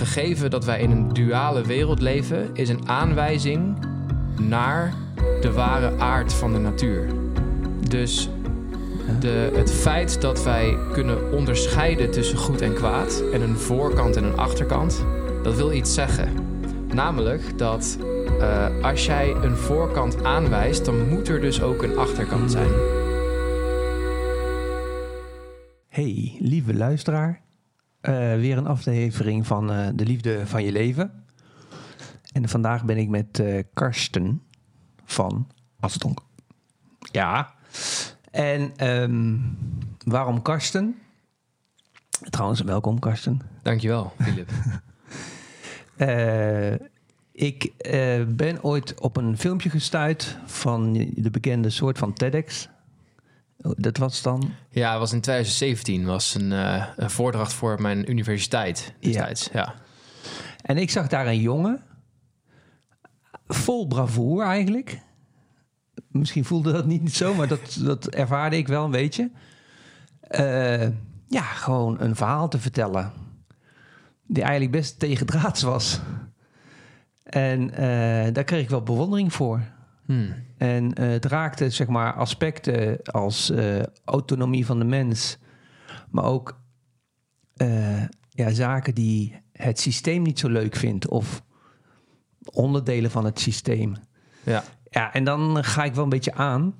Gegeven dat wij in een duale wereld leven is een aanwijzing naar de ware aard van de natuur. Dus de, het feit dat wij kunnen onderscheiden tussen goed en kwaad en een voorkant en een achterkant, dat wil iets zeggen. Namelijk dat uh, als jij een voorkant aanwijst, dan moet er dus ook een achterkant zijn. Hey, lieve luisteraar. Uh, weer een aflevering van uh, De Liefde van Je Leven. En vandaag ben ik met Karsten van Astonk. Ja. En um, waarom Karsten? Trouwens, welkom Karsten. Dankjewel, Philip. uh, ik ben ooit op een filmpje gestuurd van de bekende soort van TEDx. Dat was dan? Ja, het was in 2017. was een, uh, een voordracht voor mijn universiteit destijds. Ja. ja. En ik zag daar een jongen, vol bravoer eigenlijk. Misschien voelde dat niet zo, maar dat, dat ervaarde ik wel een beetje. Uh, ja, gewoon een verhaal te vertellen. Die eigenlijk best tegendraads was. En uh, daar kreeg ik wel bewondering voor. Hmm. En uh, het raakte zeg maar aspecten als uh, autonomie van de mens, maar ook ja, zaken die het systeem niet zo leuk vindt of onderdelen van het systeem. Ja. ja, en dan ga ik wel een beetje aan.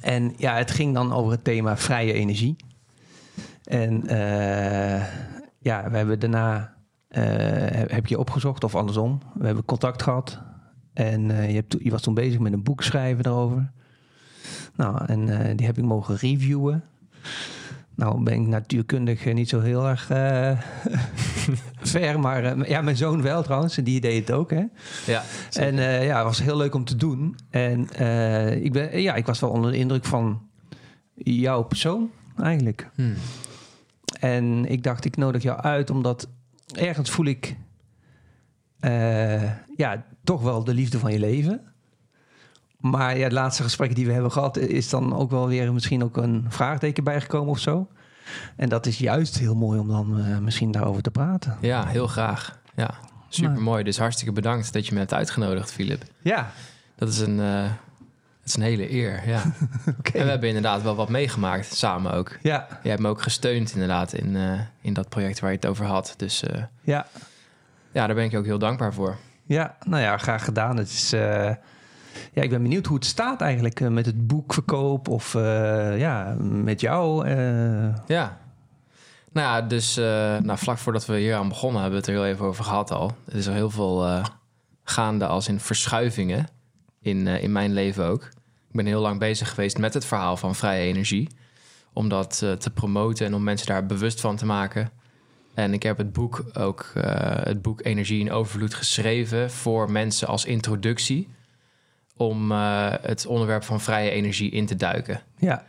En ja, het ging dan over het thema vrije energie. En ja, we hebben daarna heb je opgezocht of andersom. We hebben contact gehad. En uh, je, hebt, je, was toen bezig met een boek schrijven daarover. Nou, en uh, die heb ik mogen reviewen. Nou ben ik natuurkundig niet zo heel erg ver, maar ja, mijn zoon wel trouwens. En die deed het ook, hè? Ja. En ja, het was heel leuk om te doen. En ik, ben, ja, ik was wel onder de indruk van jouw persoon, eigenlijk. Hmm. En ik dacht, ik nodig jou uit, omdat ergens voel ik ja, toch wel de liefde van je leven. Maar ja, het laatste gesprek die we hebben gehad, is dan ook wel weer misschien ook een vraagteken bijgekomen of zo. En dat is juist heel mooi om dan uh, misschien daarover te praten. Ja, heel graag. Ja, super mooi. Dus hartstikke bedankt dat je me hebt uitgenodigd, Filip. Ja. Dat is een, uh, dat is een hele eer, ja. okay. En we hebben inderdaad wel wat meegemaakt, samen ook. Ja. Je hebt me ook gesteund inderdaad in, uh, in dat project waar je het over had. Dus ja. ja, daar ben ik ook heel dankbaar voor. Ja, nou ja, graag gedaan. Het is, uh, ja, ik ben benieuwd hoe het staat eigenlijk met het boekverkoop of ja, met jou. Ja. Nou ja, dus nou, vlak voordat we hier aan begonnen hebben we het er heel even over gehad al. Er is er heel veel gaande als in verschuivingen in, in mijn leven ook. Ik ben heel lang bezig geweest met het verhaal van vrije energie. Om dat te promoten en om mensen daar bewust van te maken. En ik heb het boek ook, uh, het boek Energie in Overvloed, geschreven voor mensen als introductie. Om uh, het onderwerp van vrije energie in te duiken. Ja.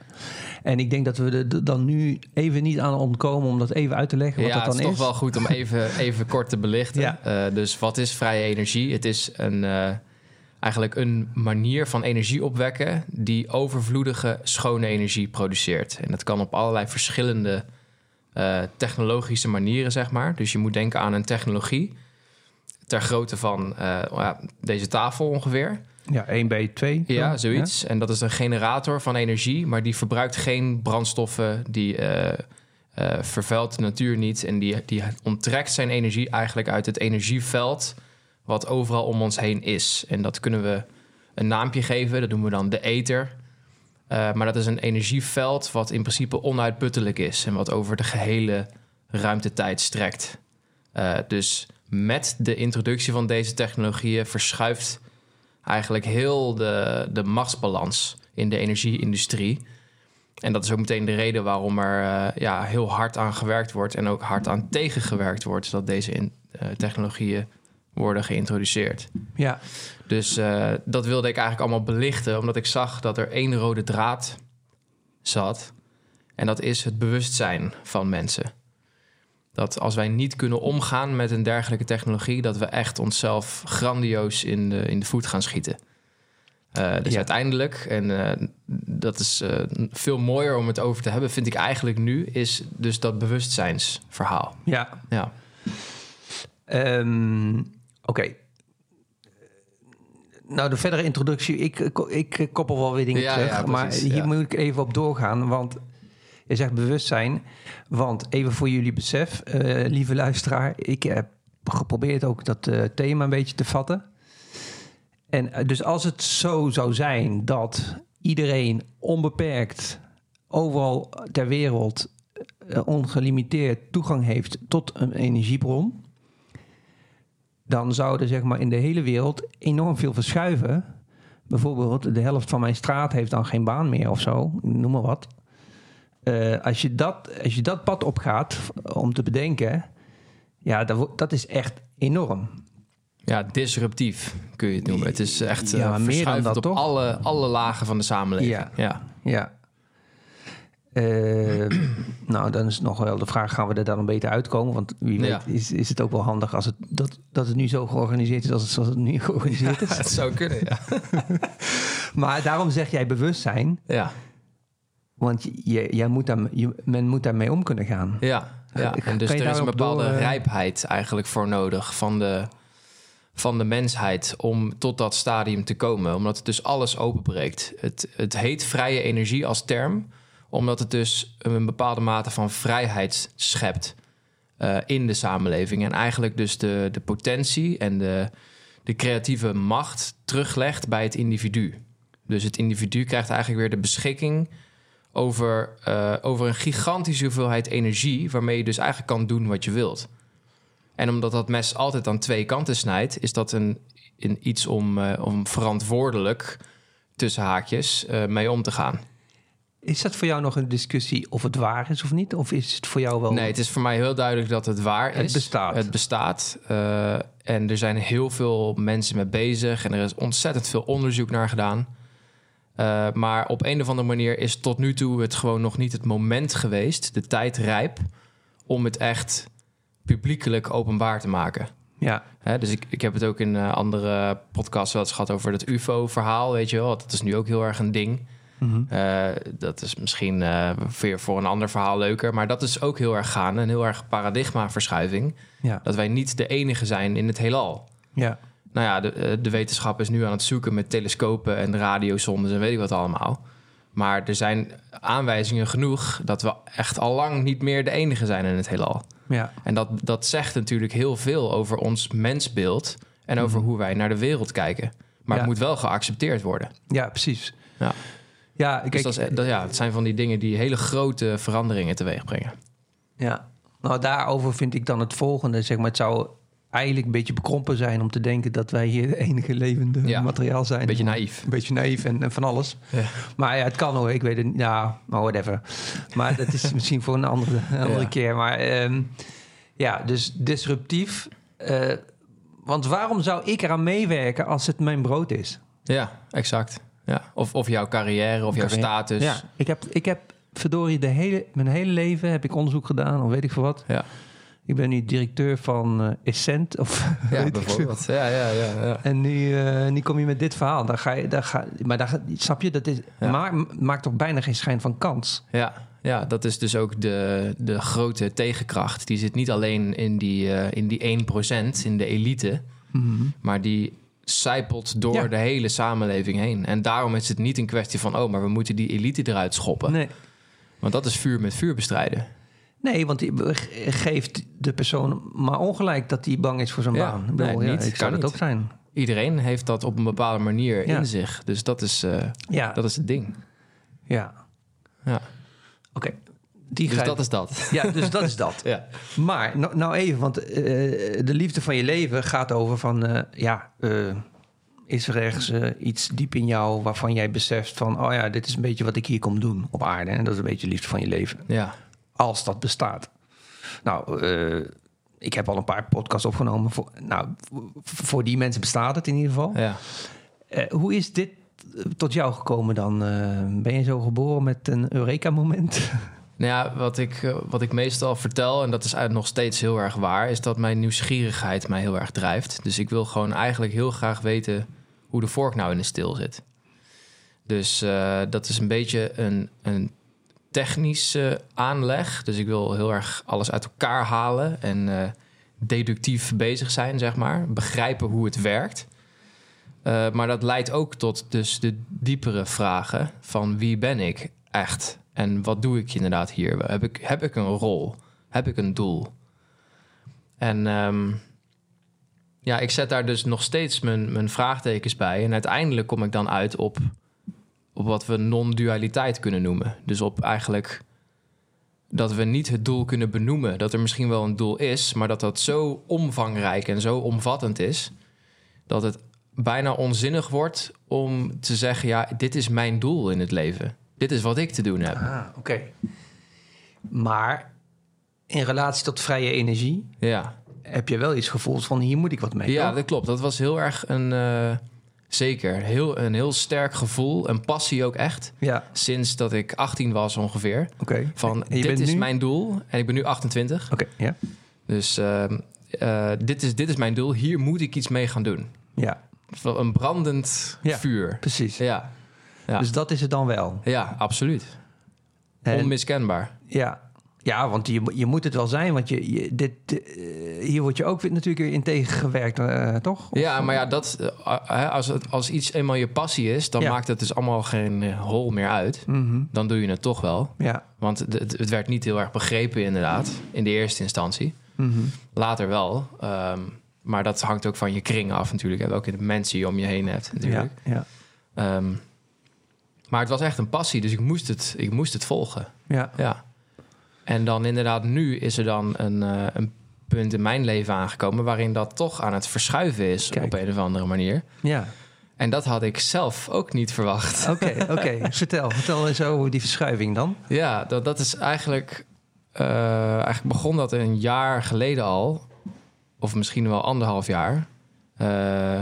En ik denk dat we er dan nu even niet aan ontkomen om dat even uit te leggen. Wat ja, dat dan het is, toch wel goed om even, even kort te belichten. Ja. Uh, dus wat is vrije energie? Het is een, eigenlijk een manier van energie opwekken die overvloedige schone energie produceert. En dat kan op allerlei verschillende uh, technologische manieren, zeg maar. Dus je moet denken aan een technologie ter grootte van uh, ja, deze tafel ongeveer. Ja, 1 bij 2. Ja, zoiets. Ja? En dat is een generator van energie, maar die verbruikt geen brandstoffen, die uh, vervuilt de natuur niet en die, die onttrekt zijn energie eigenlijk uit het energieveld wat overal om ons heen is. En dat kunnen we een naampje geven, dat doen we dan de ether. Uh, maar dat is een energieveld wat in principe onuitputtelijk is en wat over de gehele ruimtetijd strekt. Uh, dus met de introductie van deze technologieën verschuift eigenlijk heel de, de machtsbalans in de energieindustrie. En dat is ook meteen de reden waarom er uh, ja, heel hard aan gewerkt wordt en ook hard aan tegengewerkt wordt, zodat deze technologieën worden geïntroduceerd. Ja. Dus uh, dat wilde ik eigenlijk allemaal belichten, omdat ik zag dat er één rode draad zat. En dat is het bewustzijn van mensen. Dat als wij niet kunnen omgaan met een dergelijke technologie, dat we echt onszelf grandioos in de, in de voet gaan schieten. Uh, dus ja. uiteindelijk, en uh, dat is uh, veel mooier om het over te hebben, vind ik eigenlijk nu, is dus dat bewustzijnsverhaal. Ja. ja. Ehm, Oké. Nou, de verdere introductie, ik, ik koppel wel weer dingen Ja, terug. ja, maar hier ja. moet ik even op doorgaan, want je zegt bewustzijn. Want even voor jullie besef, eh, lieve luisteraar, ik heb geprobeerd ook dat eh, thema een beetje te vatten. En eh, dus als het zo zou zijn dat iedereen onbeperkt overal ter wereld ongelimiteerd toegang heeft tot een energiebron, dan zou er zeg maar in de hele wereld enorm veel verschuiven. Bijvoorbeeld de helft van mijn straat heeft dan geen baan meer of zo, noem maar wat. Eh, als, je dat, als je dat pad opgaat f- om te bedenken, ja, dat, dat is echt enorm. Ja, disruptief kun je het noemen. Het is echt Ja, ja, meer dan verschuivend dat, op toch? alle, alle lagen van de samenleving. Ja. Ja. Ja. Eh, nou, dan is nog wel de vraag: gaan we er dan beter uitkomen? Want wie weet Ja. is, is het ook wel handig als het, dat, dat het nu zo georganiseerd is als het, zoals het nu georganiseerd is. Het zou kunnen, ja. Maar daarom zeg jij bewustzijn, Ja, want je, jij moet daar, je, men moet daarmee om kunnen gaan. ja. ja. En dus er is een bepaalde door, eh, rijpheid eigenlijk voor nodig van de, van de mensheid om tot dat stadium te komen. Omdat het dus alles openbreekt. Het, het heet vrije energie als term, omdat het dus een bepaalde mate van vrijheid schept eh, in de samenleving. En eigenlijk dus de, de potentie en de, de creatieve macht teruglegt bij het individu. Dus het individu krijgt eigenlijk weer de beschikking over, eh, over een gigantische hoeveelheid energie, waarmee je dus eigenlijk kan doen wat je wilt. En omdat dat mes altijd aan twee kanten snijdt, is dat een, een iets om, eh, om verantwoordelijk tussen haakjes mee om te gaan. Is dat voor jou nog een discussie of het waar is of niet? Of is het voor jou wel... Nee, het is voor mij heel duidelijk dat het waar is. Het bestaat. Het bestaat. eh, en er zijn heel veel mensen mee bezig. En er is ontzettend veel onderzoek naar gedaan. Eh, maar op een of andere manier is tot nu toe het gewoon nog niet het moment geweest, de tijd rijp, om het echt publiekelijk openbaar te maken. Ja, Hè, dus ik, ik heb het ook in eh, andere podcasts wel eens gehad over dat UFO-verhaal, weet je wel. Dat is nu ook heel erg een ding. Mhm. Eh, dat is misschien eh, weer voor een ander verhaal leuker. Maar dat is ook heel erg gaande. Een heel erg paradigmaverschuiving. ja, Dat wij niet de enige zijn in het heelal. ja. Nou ja, de, eh, de wetenschap is nu aan het zoeken met telescopen en radiosondes en weet ik wat allemaal. Maar er zijn aanwijzingen genoeg dat we echt al lang niet meer de enige zijn in het heelal. ja. En dat, dat zegt natuurlijk heel veel over ons mensbeeld en over hoe wij naar de wereld kijken. Maar Ja. het moet wel geaccepteerd worden. Ja, precies. Ja. Ja, kijk, dus dat is, dat, ja, het zijn van die dingen die hele grote veranderingen teweeg brengen. Ja, nou daarover vind ik dan het volgende. Zeg maar, het zou eigenlijk een beetje bekrompen zijn om te denken dat wij hier de enige levende Ja, materiaal zijn. Een beetje naïef. Een beetje naïef en, en van alles. Ja. Maar ja, het kan hoor. Ik weet het niet. Ja, maar whatever. Maar dat is misschien voor een andere, een andere Ja. keer. Maar ehm, ja, dus disruptief. Eh, want waarom zou ik eraan meewerken als het mijn brood is? Ja, exact. Ja. Of, of jouw carrière of jouw Carrière. status. Ja, ik heb, ik heb verdorie de hele, mijn hele leven heb ik onderzoek gedaan, of weet ik veel wat. Ja. Ik ben nu directeur van eh Essent. Of Ja, weet ik veel. bijvoorbeeld. Ja, ja, ja, ja. En nu, eh, nu kom je met dit verhaal. Dan ga je, dan ga, maar dan, ga- snap je, dat is, Ja. maakt, maakt toch bijna geen schijn van kans. Ja, ja, dat is dus ook de, de grote tegenkracht. Die zit niet alleen in die, eh, in die 1%, in de elite, maar die zijpelt door Ja. de hele samenleving heen. En daarom is het niet een kwestie van, oh, maar we moeten die elite eruit schoppen. Nee. Want dat is vuur met vuur bestrijden. Nee, want die ge- geeft de persoon maar ongelijk dat hij bang is voor zijn Ja, baan. Ik bedoel, nee, ja, niet. ik Kan zou dat niet. ook zijn. Iedereen heeft dat op een bepaalde manier Ja. in zich. Dus dat is, eh, Ja, dat is het ding. ja. Ja. Oké. Die Dus dat is dat. Ja, dus dat is dat. Ja. Maar nou, nou even, want eh, de liefde van je leven gaat over van, eh, ja, eh, is er ergens iets diep in jou waarvan jij beseft van, oh ja, dit is een beetje wat ik hier kom doen op aarde. En dat is een beetje de liefde van je leven. ja. Als dat bestaat. Nou, ik heb al een paar podcasts opgenomen. Voor, nou, voor die mensen bestaat het in ieder geval. ja. Hoe is dit tot jou gekomen dan? Ben je zo geboren met een Eureka-moment? Nou ja, wat ik, eh, wat ik meestal vertel, en dat is eigenlijk nog steeds heel erg waar, is dat mijn nieuwsgierigheid mij heel erg drijft. Dus ik wil gewoon eigenlijk heel graag weten hoe de vork nou in de steel zit. Dus eh, dat is een beetje een, een technische aanleg. Dus ik wil heel erg alles uit elkaar halen en eh, deductief bezig zijn, zeg maar. Begrijpen hoe het werkt. Maar dat leidt ook tot dus de diepere vragen van wie ben ik echt? En wat doe ik inderdaad hier? Heb ik, heb ik een rol? Heb ik een doel? En um, ja, ik zet daar dus nog steeds mijn, mijn vraagtekens bij. En uiteindelijk kom ik dan uit op, op wat we non-dualiteit kunnen noemen. Dus op eigenlijk dat we niet het doel kunnen benoemen. Dat er misschien wel een doel is, maar dat dat zo omvangrijk en zo omvattend is. Dat het bijna onzinnig wordt om te zeggen: ja, dit is mijn doel in het leven. Dit is wat ik te doen heb. Ah, oké. Maar in relatie tot vrije energie, ja. heb je wel iets gevoeld van hier moet ik wat mee. Ja, dat klopt. Dat was heel erg een. Uh, zeker. Heel, een heel sterk gevoel. Een passie ook echt. Ja. Sinds dat ik 18 was ongeveer. Oké. Van dit is mijn doel. En ik ben nu 28. Oké, ja. Dus uh, uh, dit, is, dit is mijn doel. Hier moet ik iets mee gaan doen. Ja. Een brandend ja, vuur. Precies. Ja. Ja. Dus dat is het dan wel. Ja, absoluut. En, Onmiskenbaar. Ja. Ja, want je, je moet het wel zijn, want je, je dit, uh, hier word je ook natuurlijk in tegengewerkt, uh, toch? Of? Ja, maar ja, dat, uh, als, het, als iets eenmaal je passie is, dan ja. maakt het dus allemaal geen hol meer uit. Mm -hmm. Dan doe je het toch wel. Ja. Want het, het, werd niet heel erg begrepen, inderdaad, in de eerste instantie. Mm -hmm. Later wel. Um, maar dat hangt ook van je kring af natuurlijk. En ook in de mensen die je om je heen hebt natuurlijk. Ja, ja. Um, maar het was echt een passie, dus ik moest het, ik moest het volgen. Ja. ja. En dan inderdaad, nu is er dan een, uh, een punt in mijn leven aangekomen... waarin dat toch aan het verschuiven is Kijk. op een of andere manier. Ja. En dat had ik zelf ook niet verwacht. Oké, okay, oké. Okay. vertel, vertel eens over die verschuiving dan. Ja, dat, dat is eigenlijk... Uh, eigenlijk begon dat een jaar geleden al of misschien wel anderhalf jaar. Uh,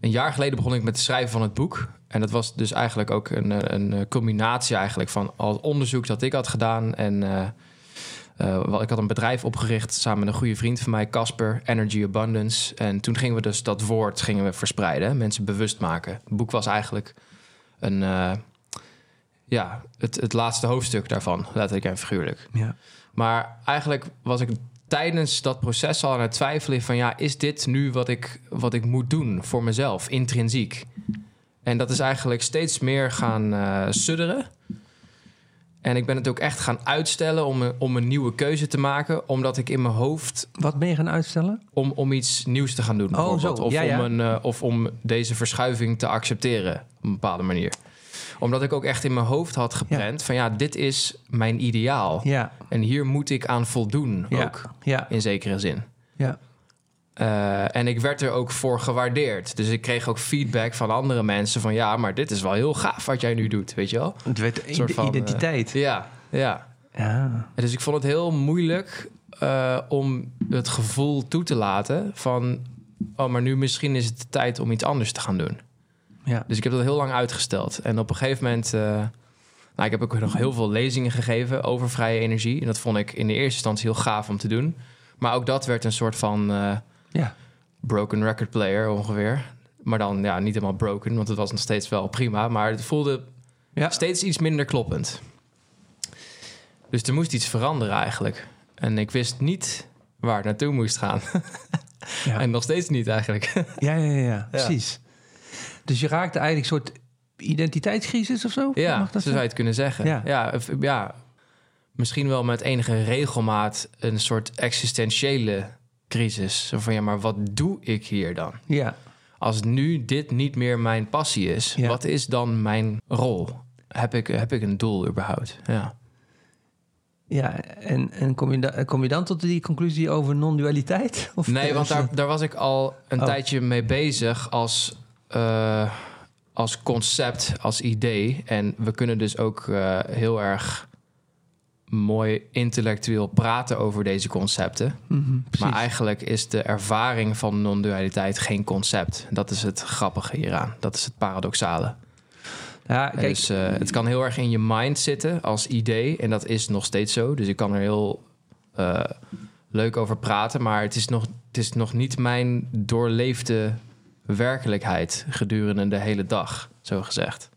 een jaar geleden begon ik met het schrijven van het boek. En dat was dus eigenlijk ook een, een combinatie eigenlijk van al het onderzoek dat ik had gedaan. En uh, uh, ik had een bedrijf opgericht samen met een goede vriend van mij, Casper, Energy Abundance. En toen gingen we dus dat woord gingen we verspreiden, mensen bewust maken. Het boek was eigenlijk een, uh, ja, het, het laatste hoofdstuk daarvan, letterlijk en figuurlijk. Ja. Maar eigenlijk was ik tijdens dat proces al aan het twijfelen van ja, is dit nu wat ik, wat ik moet doen voor mezelf, intrinsiek? En dat is eigenlijk steeds meer gaan uh, sudderen. En ik ben het ook echt gaan uitstellen om een, om een nieuwe keuze te maken, omdat ik in mijn hoofd. Wat ben je gaan uitstellen? Om, om iets nieuws te gaan doen. Oh, zo. Of, ja, ja. Om een, uh, of om deze verschuiving te accepteren op een bepaalde manier omdat ik ook echt in mijn hoofd had geprent ja. van ja, dit is mijn ideaal. Ja. En hier moet ik aan voldoen ja. ook. Ja. In zekere zin. Ja. Uh, en ik werd er ook voor gewaardeerd. Dus ik kreeg ook feedback van andere mensen van ja, maar dit is wel heel gaaf wat jij nu doet, weet je wel? Het werd een soort van identiteit. Uh, ja, ja. ja. En dus ik vond het heel moeilijk uh, om het gevoel toe te laten van oh, maar nu misschien is het tijd om iets anders te gaan doen. Ja. Dus ik heb dat heel lang uitgesteld. En op een gegeven moment... Nou, ik heb ook nog heel veel lezingen gegeven over vrije energie. En dat vond ik in de eerste instantie heel gaaf om te doen. Maar ook dat werd een soort van ja. broken record player ongeveer. Maar dan ja, niet helemaal broken, want het was nog steeds wel prima. Maar het voelde ja. steeds iets minder kloppend. Dus er moest iets veranderen eigenlijk. En ik wist niet waar het naartoe moest gaan. ja. En nog steeds niet eigenlijk. ja, ja, ja, ja, precies. Dus je raakte eigenlijk een soort identiteitscrisis of zo? Ja, Mag dat zo zou je het kunnen zeggen. Ja. Ja, misschien wel met enige regelmaat een soort existentiële crisis. Zo van, ja, maar wat doe ik hier dan? Ja. Als nu dit niet meer mijn passie is, Ja. wat is dan mijn rol? Heb ik, heb ik een doel überhaupt? Ja. Ja, en, en kom, je da- kom je dan tot die conclusie over non-dualiteit? Of Nee, want daar, daar was ik al een Oh. tijdje mee bezig als, eh, als concept, als idee. En we kunnen dus ook eh, heel erg mooi intellectueel praten over deze concepten. Mhm. Maar eigenlijk is de ervaring van non-dualiteit geen concept. Dat is het grappige hieraan. Dat is het paradoxale. ja, kijk, dus eh, het kan heel erg in je mind zitten als idee. En dat is nog steeds zo. Dus ik kan er heel eh, leuk over praten. Maar het is, nog, het is nog niet mijn doorleefde werkelijkheid gedurende de hele dag, zo gezegd.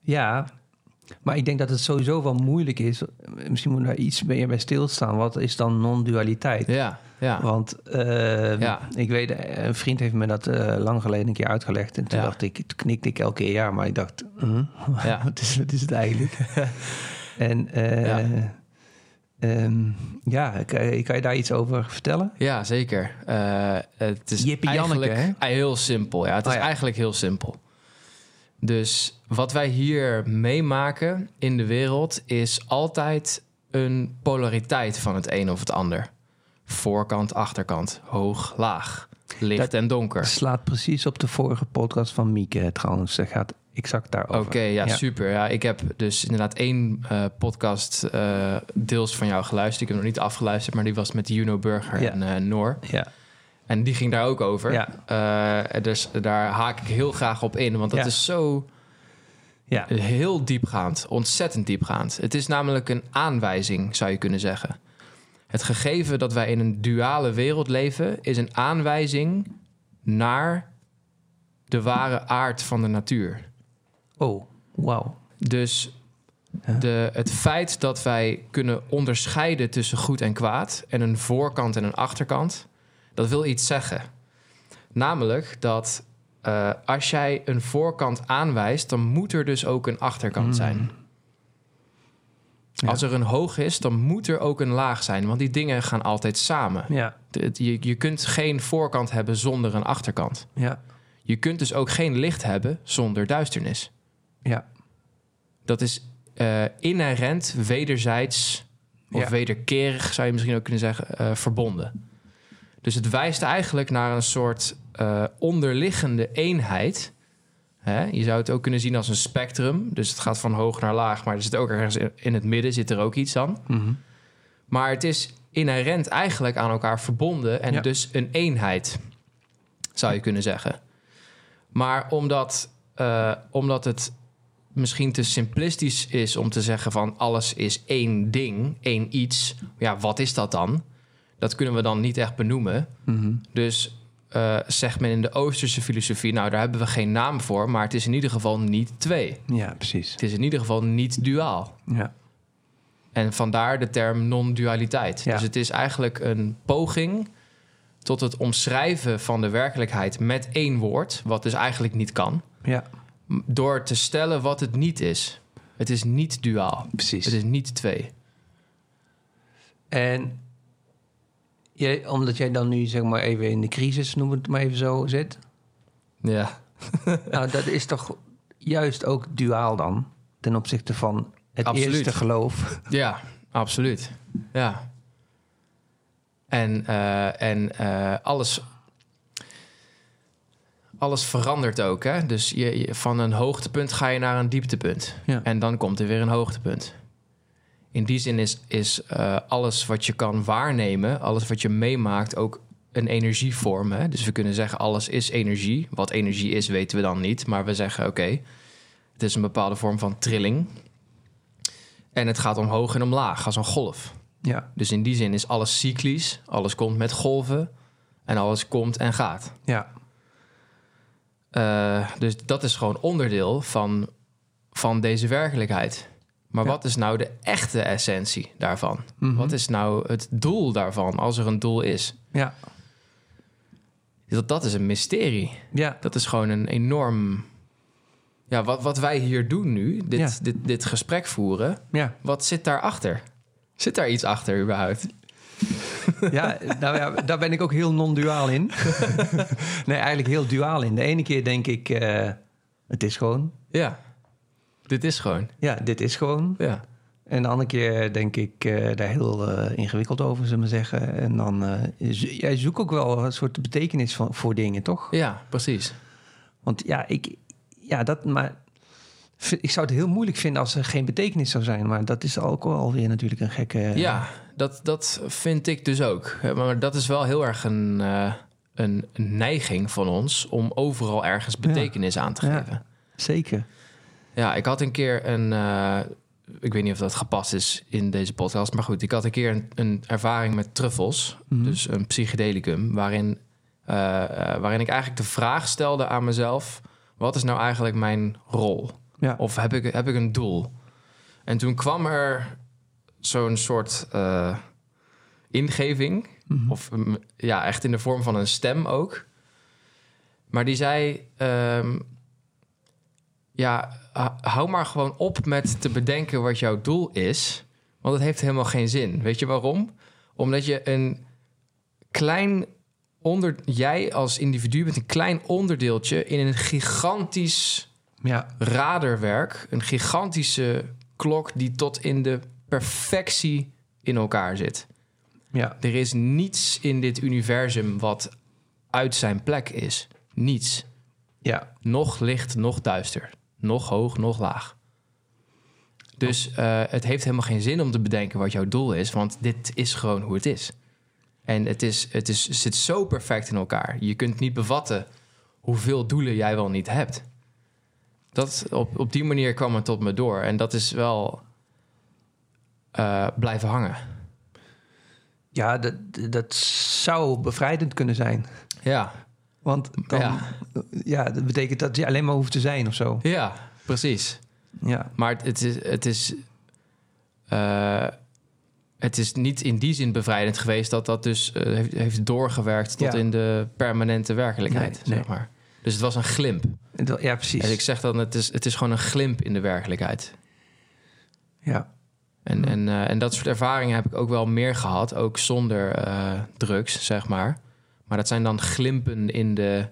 ja, Maar ik denk dat het sowieso wel moeilijk is. Misschien moet daar iets meer bij stilstaan. Wat is dan non-dualiteit? Ja, ja. Want eh, Ja. ik weet, eh, een vriend heeft me dat eh, lang geleden een keer uitgelegd. En toen Ja. dacht ik, toen knikte ik elke keer ja, maar ik dacht, Ja. wat, is, wat is het eigenlijk? en eh, Ja. ehm, ja, kan, kan je daar iets over vertellen? Ja, zeker. Eh, het is Jippie Janneke, eigenlijk heel simpel. Ja, het is Oh ja. eigenlijk heel simpel. Dus wat wij hier meemaken in de wereld is altijd een polariteit van het een of het ander. Voorkant, achterkant, hoog, laag, licht Dat en donker. Slaat precies op de vorige podcast van Mieke trouwens. Dat gaat exact daarover. Oké, ja, super. Ja, ik heb dus inderdaad één eh, podcast eh, deels van jou geluisterd. Ik heb nog niet afgeluisterd, maar die was met Juno Burger Ja. en eh, Noor. Ja, En die ging daar ook over. Ja. Eh, dus daar haak ik heel graag op in, want dat Ja. is zo ja. heel diepgaand, ontzettend diepgaand. Het is namelijk een aanwijzing, zou je kunnen zeggen. Het gegeven dat wij in een duale wereld leven, is een aanwijzing naar de ware aard van de natuur. Oh, wauw. Dus de, het feit dat wij kunnen onderscheiden tussen goed en kwaad en een voorkant en een achterkant, dat wil iets zeggen. Namelijk dat eh, als jij een voorkant aanwijst, dan moet er dus ook een achterkant Mm. zijn. Ja. Als er een hoog is, dan moet er ook een laag zijn, want die dingen gaan altijd samen. Ja, De- Je, je kunt geen voorkant hebben zonder een achterkant. ja, Je kunt dus ook geen licht hebben zonder duisternis. ja. Dat is eh, inherent wederzijds of Ja. wederkerig, zou je misschien ook kunnen zeggen, eh, verbonden. Dus het wijst eigenlijk naar een soort eh, onderliggende eenheid. Hè? Je zou het ook kunnen zien als een spectrum. Dus het gaat van hoog naar laag, maar er zit ook ergens in- het midden zit er ook iets aan. Mhm. Maar het is inherent eigenlijk aan elkaar verbonden en Ja. dus een eenheid, zou je kunnen zeggen. Maar omdat, eh, omdat het misschien te simplistisch is om te zeggen van alles is één ding, één iets. Ja, wat is dat dan? Dat kunnen we dan niet echt benoemen. Mhm. Dus eh, zegt men in de Oosterse filosofie, nou daar hebben we geen naam voor, maar het is in ieder geval niet twee. Ja, precies. Het is in ieder geval niet duaal. Ja, En vandaar de term non-dualiteit. Ja. Dus het is eigenlijk een poging tot het omschrijven van de werkelijkheid met één woord, wat dus eigenlijk niet kan, ja, door te stellen wat het niet is. Het is niet duaal. precies. Het is niet twee. En jij, omdat jij dan nu zeg maar even in de crisis, noem het maar even zo, zit. Ja, nou, dat is toch juist ook duaal dan, ten opzichte van het Absoluut. eerste geloof. ja absoluut. Ja. En, eh, en eh, alles, alles verandert ook. Hè? Dus je, je- van een hoogtepunt ga je naar een dieptepunt. Ja. En dan komt er weer een hoogtepunt. In die zin is, is eh, alles wat je kan waarnemen, alles wat je meemaakt, ook een energievorm. Hè? Dus we kunnen zeggen, alles is energie. Wat energie is, weten we dan niet. Maar we zeggen, oké, het is een bepaalde vorm van trilling. En het gaat omhoog en omlaag, als een golf. Ja, Dus in die zin is alles cyclisch. Alles komt met golven. En alles komt en gaat. ja, Eh, dus dat is gewoon onderdeel van, van deze werkelijkheid. Maar Ja. wat is nou de echte essentie daarvan? Mhm. Wat is nou het doel daarvan, als er een doel is? ja, Dat, dat is een mysterie. ja, Dat is gewoon een enorm... Ja, wat, wat wij hier doen nu, dit, Ja. dit, dit gesprek voeren... ja. wat zit daarachter? Zit daar iets achter überhaupt? Ja, nou ja, daar ben ik ook heel non-duaal in. nee, eigenlijk heel duaal in. De ene keer denk ik, eh, het is gewoon. Ja, dit is gewoon. Ja, dit is gewoon. Ja, En de andere keer denk ik eh, daar heel eh, ingewikkeld over, zullen we zeggen. En dan, zo- jij zoekt ook wel een soort betekenis van, voor dingen, toch? ja precies. Want ja, ik, ja, dat, maar ik zou het heel moeilijk vinden als er geen betekenis zou zijn. Maar dat is ook alweer natuurlijk een gekke... Ja, dat, dat vind ik dus ook. Maar dat is wel heel erg een, een neiging van ons om overal ergens betekenis aan te Ja. geven. Zeker. Ja, ik had een keer een. eh, ik weet niet of dat gepast is in deze podcast, maar goed, ik had een keer een, een ervaring met truffels, Mhm. dus een psychedelicum, waarin, eh, eh, waarin ik eigenlijk de vraag stelde aan mezelf: wat is nou eigenlijk mijn rol? Ja. Of heb ik, heb ik een doel? En toen kwam er zo'n soort ingeving. Of mm, ja, echt in de vorm van een stem ook. Maar die zei: ehm, Ja, hou maar gewoon op met te bedenken wat jouw doel is. Want het heeft helemaal geen zin. Weet je waarom? Omdat je een klein onder. Jij als individu bent een klein onderdeeltje in een gigantisch Ja, raderwerk. Een gigantische klok die tot in de perfectie in elkaar zit. ja, Er is niets in dit universum wat uit zijn plek is. Niets. ja. Nog licht, nog duister. Nog hoog, nog laag. Dus eh, het heeft helemaal geen zin om te bedenken wat jouw doel is, want dit is gewoon hoe het is. En het, is, het is, zit zo perfect in elkaar. Je kunt niet bevatten hoeveel doelen jij wel niet hebt. Dat, op, op die manier kwam het tot me door. En dat is wel eh, blijven hangen. Ja, dat, dat zou bevrijdend kunnen zijn. Ja, Want dan, ja. Ja. dat betekent dat je alleen maar hoeft te zijn of zo. ja precies. Ja, Maar het- is, het is, eh, het is niet in die zin bevrijdend geweest dat dat dus eh, heeft, heeft doorgewerkt tot Ja. in de permanente werkelijkheid, Nee, nee. zeg maar. Dus het was een glimp. Ja precies. En ik zeg dan, het is, het is gewoon een glimp in de werkelijkheid. Ja, En, en, eh, en dat soort ervaringen heb ik ook wel meer gehad, ook zonder drugs, zeg maar. Maar dat zijn dan glimpen in de,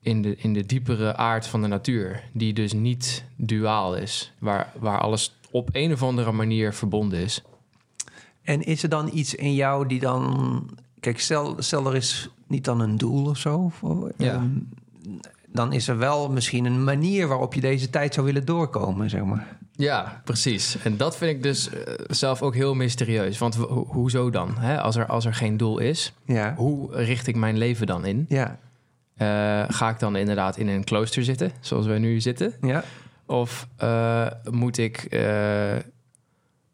in, de, in de diepere aard van de natuur, die dus niet duaal is, waar, waar alles op een of andere manier verbonden is. En is er dan iets in jou die dan... Kijk, stel, stel er is niet dan een doel of zo. Voor, Ja. ehm, dan is er wel misschien een manier waarop je deze tijd zou willen doorkomen, zeg maar. Ja, precies. En dat vind ik dus eh, zelf ook heel mysterieus. Want ho- hoezo dan? Hè? Als, er, als er geen doel is, Ja, hoe richt ik mijn leven dan in? ja, Eh, ga ik dan inderdaad in een klooster zitten, zoals wij nu zitten? ja. Of eh, moet ik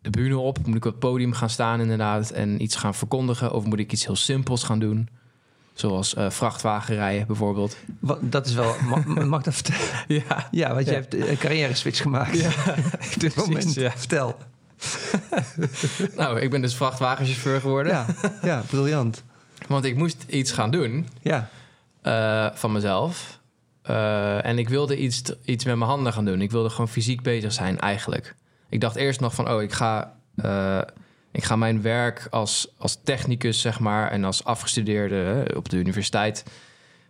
de bühne op? Moet ik op het podium gaan staan inderdaad en iets gaan verkondigen? Of moet ik iets heel simpels gaan doen? Zoals eh vrachtwagenrijden bijvoorbeeld. Wat, dat is wel... Mag, dat vertellen? Ja, Ja, want je hebt een carrière switch gemaakt. Ja, op dit moment. ja. Vertel. nou, ik ben dus vrachtwagenchauffeur geworden. Ja, ja, briljant. Want ik moest iets gaan doen Ja, eh, van mezelf. Eh, en ik wilde iets, iets met mijn handen gaan doen. Ik wilde gewoon fysiek bezig zijn eigenlijk. Ik dacht eerst nog van, oh, ik ga, ik ga mijn werk als, als technicus, zeg maar... en als afgestudeerde op de universiteit...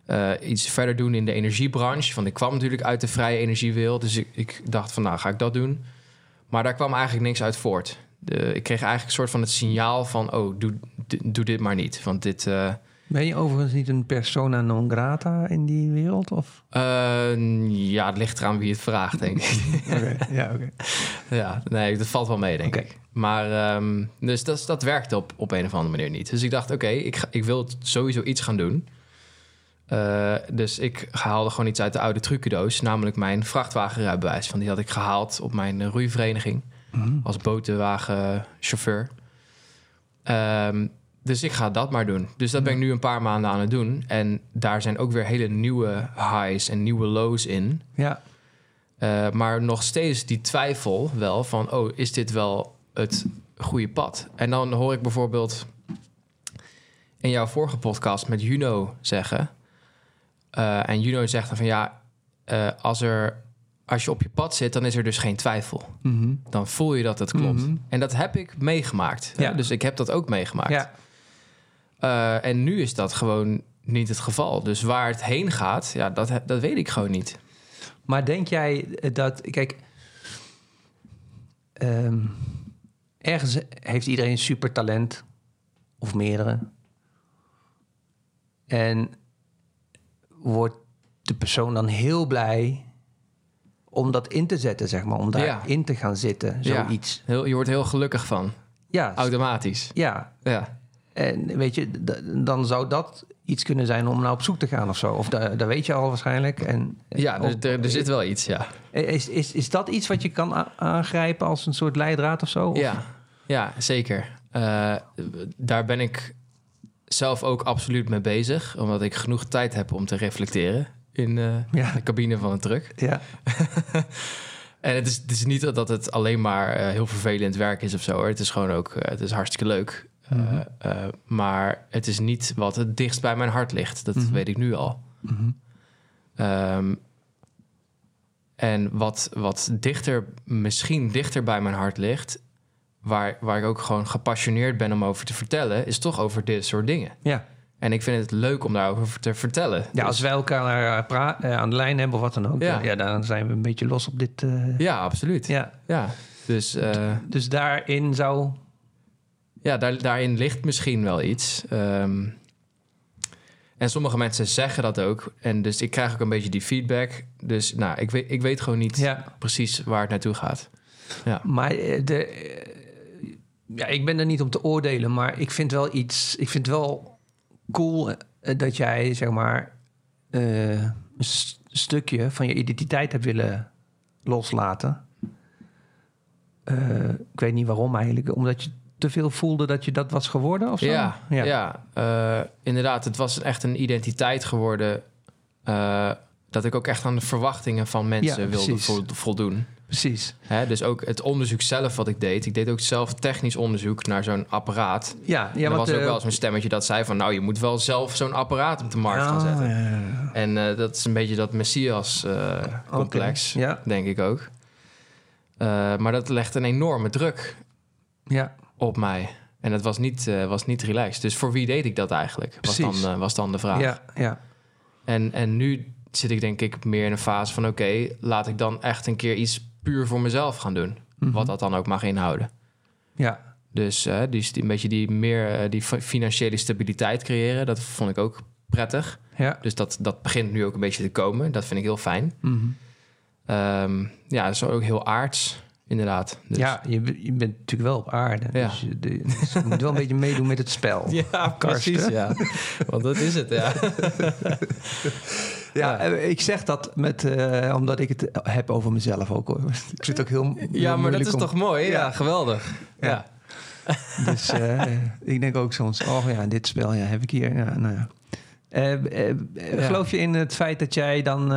eh, iets verder doen in de energiebranche. Want ik kwam natuurlijk uit de vrije energiewereld. Dus ik, ik dacht van, nou, ga ik dat doen. Maar daar kwam eigenlijk niks uit voort. De, ik kreeg eigenlijk een soort van het signaal van... oh, doe, doe dit maar niet. Want dit... eh, Ben je overigens niet een persona non grata in die wereld? Of? Eh, ja, het ligt eraan wie het vraagt, denk ik. Ja, oké. ja, nee, dat valt wel mee, denk ik. Maar ehm, dus dat, dat werkte op, op een of andere manier niet. Dus ik dacht, oké, ik, ga- ik wil sowieso iets gaan doen. Eh, dus ik haalde gewoon iets uit de oude trucendoos, namelijk mijn vrachtwagenrijbewijs. Van die had ik gehaald op mijn eh, roeivereniging Mhm. als botenwagenchauffeur. Ehm, dus ik ga dat maar doen. Dus dat ben ik nu een paar maanden aan het doen. En daar zijn ook weer hele nieuwe highs en nieuwe lows in. Ja, Uh, maar nog steeds die twijfel wel van... oh, is dit wel het goede pad? En dan hoor ik bijvoorbeeld in jouw vorige podcast met Juno zeggen... uh, en Juno zegt dan van ja, uh, als, er, als je op je pad zit... dan is er dus geen twijfel. Mhm. Dan voel je dat het klopt. Mhm. En dat heb ik meegemaakt. Ja. Dus ik heb dat ook meegemaakt. ja. Uh, en nu is dat gewoon niet het geval. Dus waar het heen gaat, ja, dat, dat weet ik gewoon niet. Maar denk jij dat... Kijk, ehm, ergens heeft iedereen supertalent. Of meerdere. En wordt de persoon dan heel blij om dat in te zetten, zeg maar. Om daarin Ja. te gaan zitten, Ja. zoiets. Heel, je wordt heel gelukkig van, Ja, automatisch. ja. Ja, En weet je, dan zou dat iets kunnen zijn om naar op zoek te gaan of zo. Of da- dat weet je al waarschijnlijk. En, ja of- er, er, er zit wel iets, ja. Is, is, is dat iets wat je kan aangrijpen als een soort leidraad of zo? Of- Ja, ja zeker. Eh, daar ben ik zelf ook absoluut mee bezig. Omdat ik genoeg tijd heb om te reflecteren in eh, Ja. de cabine van een truck. Ja. En het is, het is niet dat het alleen maar eh, heel vervelend werk is of zo. Hoor. Het is gewoon ook, eh, het is hartstikke leuk. Eh, Mhm. eh, maar het is niet wat het dichtst bij mijn hart ligt. Dat Mhm. weet ik nu al. Mhm. Ehm, en wat, wat dichter, misschien dichter bij mijn hart ligt, waar, waar ik ook gewoon gepassioneerd ben om over te vertellen, is toch over dit soort dingen. Ja. En ik vind het leuk om daarover te vertellen. Ja, Dus- als wij elkaar eh, aan de lijn hebben of wat dan ook, Ja. ja. dan zijn we een beetje los op dit. ja absoluut. Ja. ja. Dus Dus daarin zou. Ja, daar, daarin ligt misschien wel iets. Ehm, en sommige mensen zeggen dat ook. En dus ik krijg ook een beetje die feedback. Dus nou, ik weet, ik weet gewoon niet Ja. precies waar het naartoe gaat. Maar eh, de, eh, ja, ik ben er niet om te oordelen, maar ik vind wel iets. Ik vind wel cool eh, dat jij zeg maar een stukje van je identiteit hebt willen loslaten. Ik weet niet waarom eigenlijk, omdat je te veel voelde dat je dat was geworden of zo. Ja, ja. ja. eh, inderdaad. Het was echt een identiteit geworden. eh, dat ik ook echt aan de verwachtingen van mensen Ja, wilde vo- voldoen. precies. Hè, dus ook het onderzoek zelf wat ik deed. Ik deed ook zelf technisch onderzoek naar zo'n apparaat. Ja, Ja, er was ook eh, wel eens een stemmetje dat zei van... nou, je moet wel zelf zo'n apparaat op de markt gaan ah, zetten. ja. En dat is een beetje dat Messias-complex, denk ik ook. Maar dat legt een enorme druk ja. Op mij. En dat was niet, eh, was niet relaxed. Dus voor wie deed ik dat eigenlijk? Was dan, eh, was dan de vraag. Ja, ja. En, en nu zit ik denk ik meer in een fase van... oké, laat ik dan echt een keer iets puur voor mezelf gaan doen. Mhm. Wat dat dan ook mag inhouden. Ja, Dus eh, die, die- een beetje die meer die fi- financiële stabiliteit creëren... dat vond ik ook prettig. ja. Dus dat, dat begint nu ook een beetje te komen. Dat vind ik heel fijn. Mhm. Ehm, ja, dat is ook heel aards, inderdaad. Dus, Ja, je, je bent natuurlijk wel op aarde. Ja. Dus je, de- dus je moet wel een beetje meedoen met het spel. ja precies. Ja. Want dat is het, ja. Ja, eh, ik zeg dat met, eh, omdat ik het heb over mezelf ook hoor. Ik het ook heel Ja, maar dat is om- toch mooi? Ja, Ja. geweldig. Ja. Dus eh, ik denk ook soms, oh ja, dit spel ja, heb ik hier. Ja, nou ja. Geloof je in het feit dat jij dan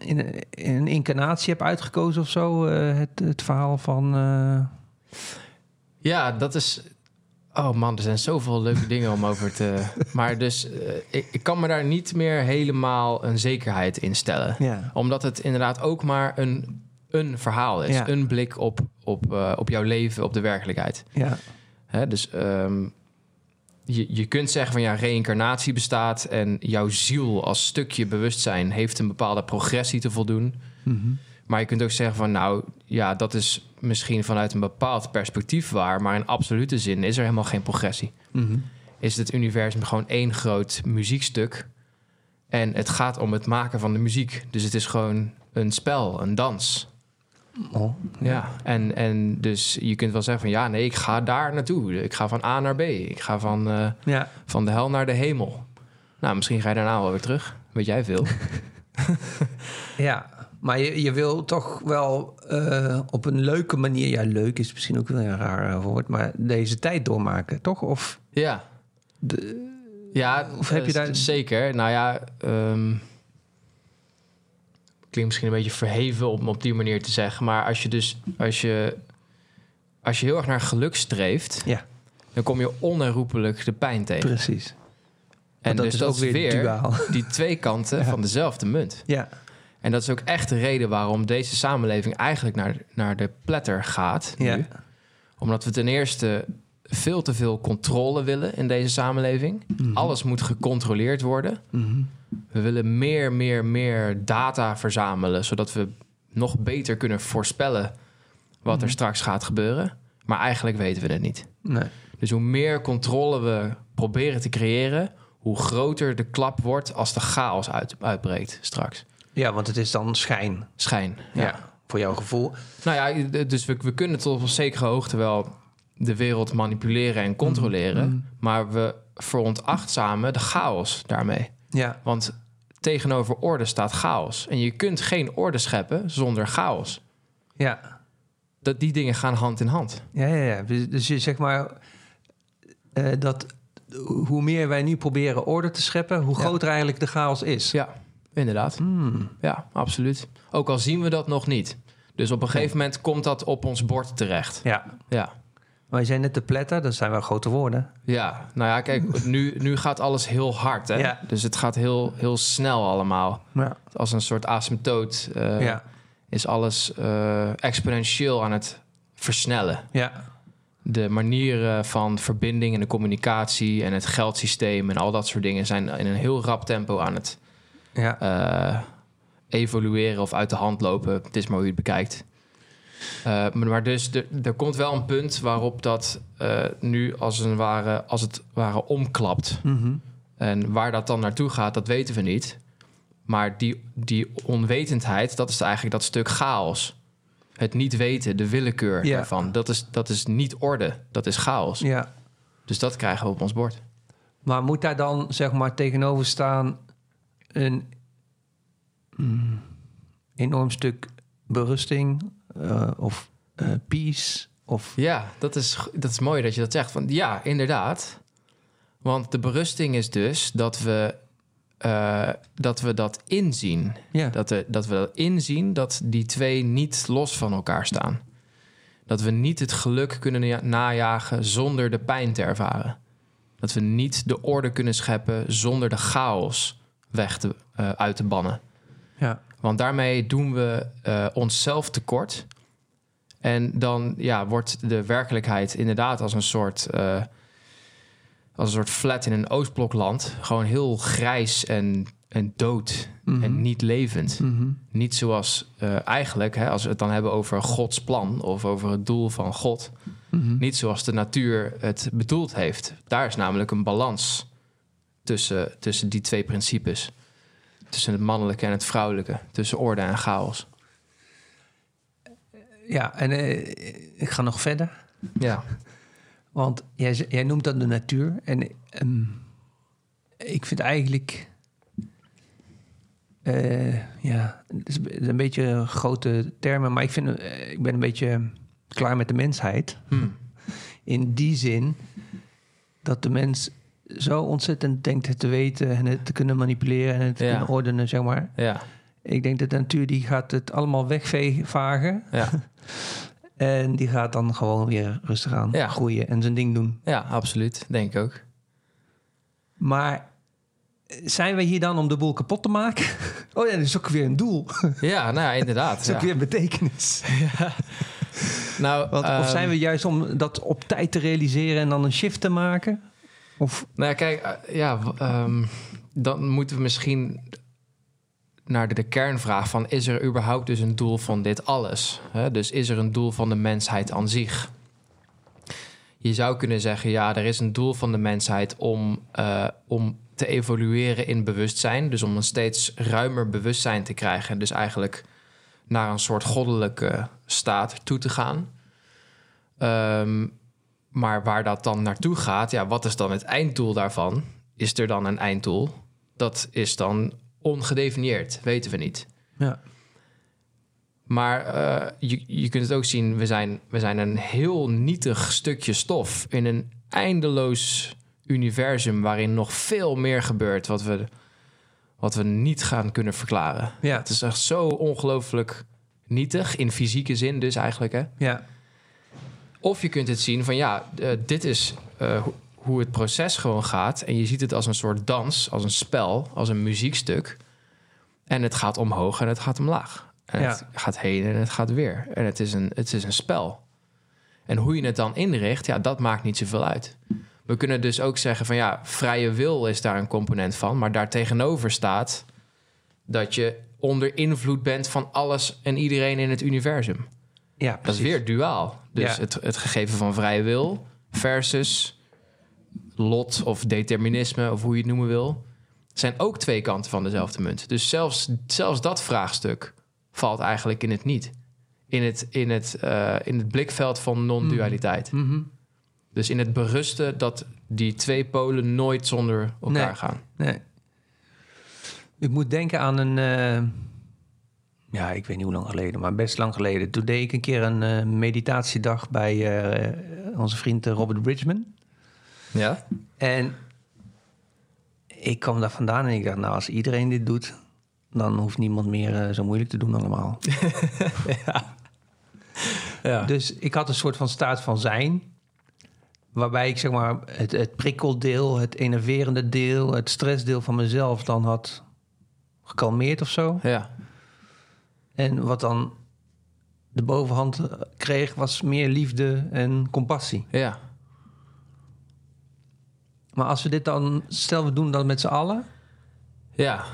in, in een incarnatie hebt uitgekozen of zo? eh, het, het verhaal van... eh, Ja, dat is... Oh man, er zijn zoveel leuke dingen om over te... Maar dus, eh, ik, ik kan me daar niet meer helemaal een zekerheid in stellen. ja. Omdat het inderdaad ook maar een, een verhaal is. Ja. Een blik op, op, op jouw leven, op de werkelijkheid. Ja. Hè, dus ehm, je, je kunt zeggen van ja, reïncarnatie bestaat... en jouw ziel als stukje bewustzijn heeft een bepaalde progressie te voldoen... Mhm. Maar je kunt ook zeggen van nou ja, dat is misschien vanuit een bepaald perspectief waar, maar in absolute zin is er helemaal geen progressie. Mhm. Is het universum gewoon één groot muziekstuk en het gaat om het maken van de muziek. Dus het is gewoon een spel, een dans. Oh. Ja, en, en dus je kunt wel zeggen van ja, nee, ik ga daar naartoe. Ik ga van A naar B. Ik ga van, eh, Ja. van de hel naar de hemel. Nou, misschien ga je daarna wel weer terug. Weet jij veel? Ja, maar je, je wil toch wel eh, op een leuke manier... Ja, leuk is misschien ook wel een raar eh, woord... maar deze tijd doormaken, toch? Of Ja. de, Ja, Of heb je daar- zeker. Nou ja, ehm, klinkt misschien een beetje verheven om op die manier te zeggen, maar als je dus als je als je heel erg naar geluk streeft, Ja. dan kom je onherroepelijk de pijn tegen. precies. En dat dus is dat ook is weer weer duaal. die twee kanten Ja. van dezelfde munt. Ja, En dat is ook echt de reden waarom deze samenleving eigenlijk naar, naar de pletter gaat. Nu. ja. Omdat we ten eerste veel te veel controle willen in deze samenleving. Mhm. Alles moet gecontroleerd worden. Mhm. We willen meer, meer, meer data verzamelen, zodat we nog beter kunnen voorspellen wat er Mhm. straks gaat gebeuren. Maar eigenlijk weten we het niet. Nee. Dus hoe meer controle we proberen te creëren, hoe groter de klap wordt als de chaos uit, uitbreekt straks. Ja, want het is dan schijn. Schijn. Ja. Ja. Voor jouw gevoel. Nou ja, dus we, we kunnen tot op een zekere hoogte wel de wereld manipuleren en controleren. Mhm. Maar we veronachtzamen de chaos daarmee. Ja. Want tegenover orde staat chaos. En je kunt geen orde scheppen zonder chaos. Ja. Dat, die dingen gaan hand in hand. Ja, ja, ja. Dus, dus je zeg maar eh, dat hoe meer wij nu proberen orde te scheppen, hoe Ja. groter eigenlijk de chaos is. Ja, Inderdaad. Hmm. Ja, absoluut. Ook al zien we dat nog niet. Dus op een gegeven moment komt dat op ons bord terecht. Ja. Ja. Maar je zei net de pletter, dat zijn wel grote woorden. Ja, nou ja, kijk, nu, nu gaat alles heel hard. Hè? Ja. Dus het gaat heel, heel snel allemaal. Ja. Als een soort asymptoot eh, ja. is alles eh, exponentieel aan het versnellen. Ja. De manieren van verbinding en de communicatie en het geldsysteem en al dat soort dingen zijn in een heel rap tempo aan het Ja. eh, evolueren of uit de hand lopen. Het is maar hoe je het bekijkt. Eh, maar, dus er, komt wel een punt waarop dat eh, nu als, een ware, als het ware omklapt. Mhm. En waar dat dan naartoe gaat, dat weten we niet. Maar die, die onwetendheid, dat is eigenlijk dat stuk chaos. Het niet weten, de willekeur Ja. daarvan. Dat is, dat is niet orde, dat is chaos. ja. Dus dat krijgen we op ons bord. Maar moet daar dan zeg maar tegenover staan een mm, enorm stuk berusting eh, of eh, peace of Ja, dat is, dat is mooi dat je dat zegt. Want ja, inderdaad. Want de berusting is dus dat we, eh, dat, we dat inzien. ja Dat we, dat we dat inzien dat die twee niet los van elkaar staan. Dat we niet het geluk kunnen ja- najagen zonder de pijn te ervaren. Dat we niet de orde kunnen scheppen zonder de chaos weg te, uit te bannen. ja Want daarmee doen we eh, onszelf tekort. En dan ja, wordt de werkelijkheid inderdaad als een soort, eh, als een soort flat in een Oostblokland. Gewoon heel grijs en, en dood Mhm. en niet levend. Mhm. Niet zoals eh, eigenlijk, hè, als we het dan hebben over Gods plan of over het doel van God. Mhm. Niet zoals de natuur het bedoeld heeft. Daar is namelijk een balans tussen, tussen die twee principes. Tussen het mannelijke en het vrouwelijke. Tussen orde en chaos. ja en eh, ik ga nog verder Ja, want jij, noemt dat de natuur en ehm, ik vind eigenlijk eh, ja het is een beetje grote termen maar ik vind eh, ik ben een beetje klaar met de mensheid Hm. In die zin dat de mens zo ontzettend denkt het te weten en het te kunnen manipuleren en het te Ja. kunnen ordenen, zeg maar. ja, Ik denk dat de natuur die gaat het allemaal wegvagen ja, en die gaat dan gewoon weer rustig aan Ja. groeien en zijn ding doen. ja, absoluut. Denk ik ook. Maar zijn we hier dan om de boel kapot te maken? Oh ja, dat is ook weer een doel. Dat Ja, nou ja, inderdaad. is ook ja. weer betekenis. Nou, Want, of ehm, zijn we juist om dat op tijd te realiseren en dan een shift te maken? Of Nou ja, kijk, eh, ja, ehm, dan moeten we misschien naar de, de kernvraag van... is er überhaupt dus een doel van dit alles? Dus is er een doel van de mensheid aan zich? Je zou kunnen zeggen, ja, er is een doel van de mensheid... om, eh, om te evolueren in bewustzijn. Dus om een steeds ruimer bewustzijn te krijgen. Dus eigenlijk naar een soort goddelijke staat toe te gaan. Ehm, maar waar dat dan naartoe gaat, ja, wat is dan het einddoel daarvan? Is er dan een einddoel? Dat is dan ongedefinieerd, weten we niet. ja, Maar eh, je, je kunt het ook zien, we zijn, we zijn een heel nietig stukje stof in een eindeloos universum waarin nog veel meer gebeurt wat we, wat we niet gaan kunnen verklaren. ja, Het is echt zo ongelooflijk nietig, in fysieke zin dus eigenlijk, hè? ja, Of je kunt het zien van ja, eh, dit is eh, ho- hoe het proces gewoon gaat. En je ziet het als een soort dans, als een spel, als een muziekstuk. En het gaat omhoog en het gaat omlaag. En Ja. het gaat heen en het gaat weer. En het is, een, het is een spel. En hoe je het dan inricht, ja, dat maakt niet zoveel uit. We kunnen dus ook zeggen van ja, vrije wil is daar een component van. Maar daar tegenover staat dat je onder invloed bent van alles en iedereen in het universum. Ja, Dat is weer duaal. Dus Ja. het, het gegeven van vrije wil versus lot of determinisme of hoe je het noemen wil, zijn ook twee kanten van dezelfde munt. Dus zelfs, zelfs dat vraagstuk valt eigenlijk in het niet. In het, in het, eh, in het blikveld van non-dualiteit. Mhm. Dus in het berusten dat die twee polen nooit zonder elkaar Nee. gaan. Nee. Ik moet denken aan een... eh, ja, ik weet niet hoe lang geleden, maar best lang geleden. Toen deed ik een keer een eh, meditatiedag bij eh, onze vriend eh, Robert Bridgman. Ja? En ik kwam daar vandaan en ik dacht, nou, als iedereen dit doet... dan hoeft niemand meer zo moeilijk te doen allemaal. Ja. Dus ik had een soort van staat van zijn. Waarbij ik zeg maar het, het prikkeldeel, het enerverende deel, het stressdeel van mezelf dan had gekalmeerd of zo. ja. En wat dan de bovenhand kreeg, was meer liefde en compassie. Ja. Maar als we dit dan, stel we doen dat met z'n allen. Ja.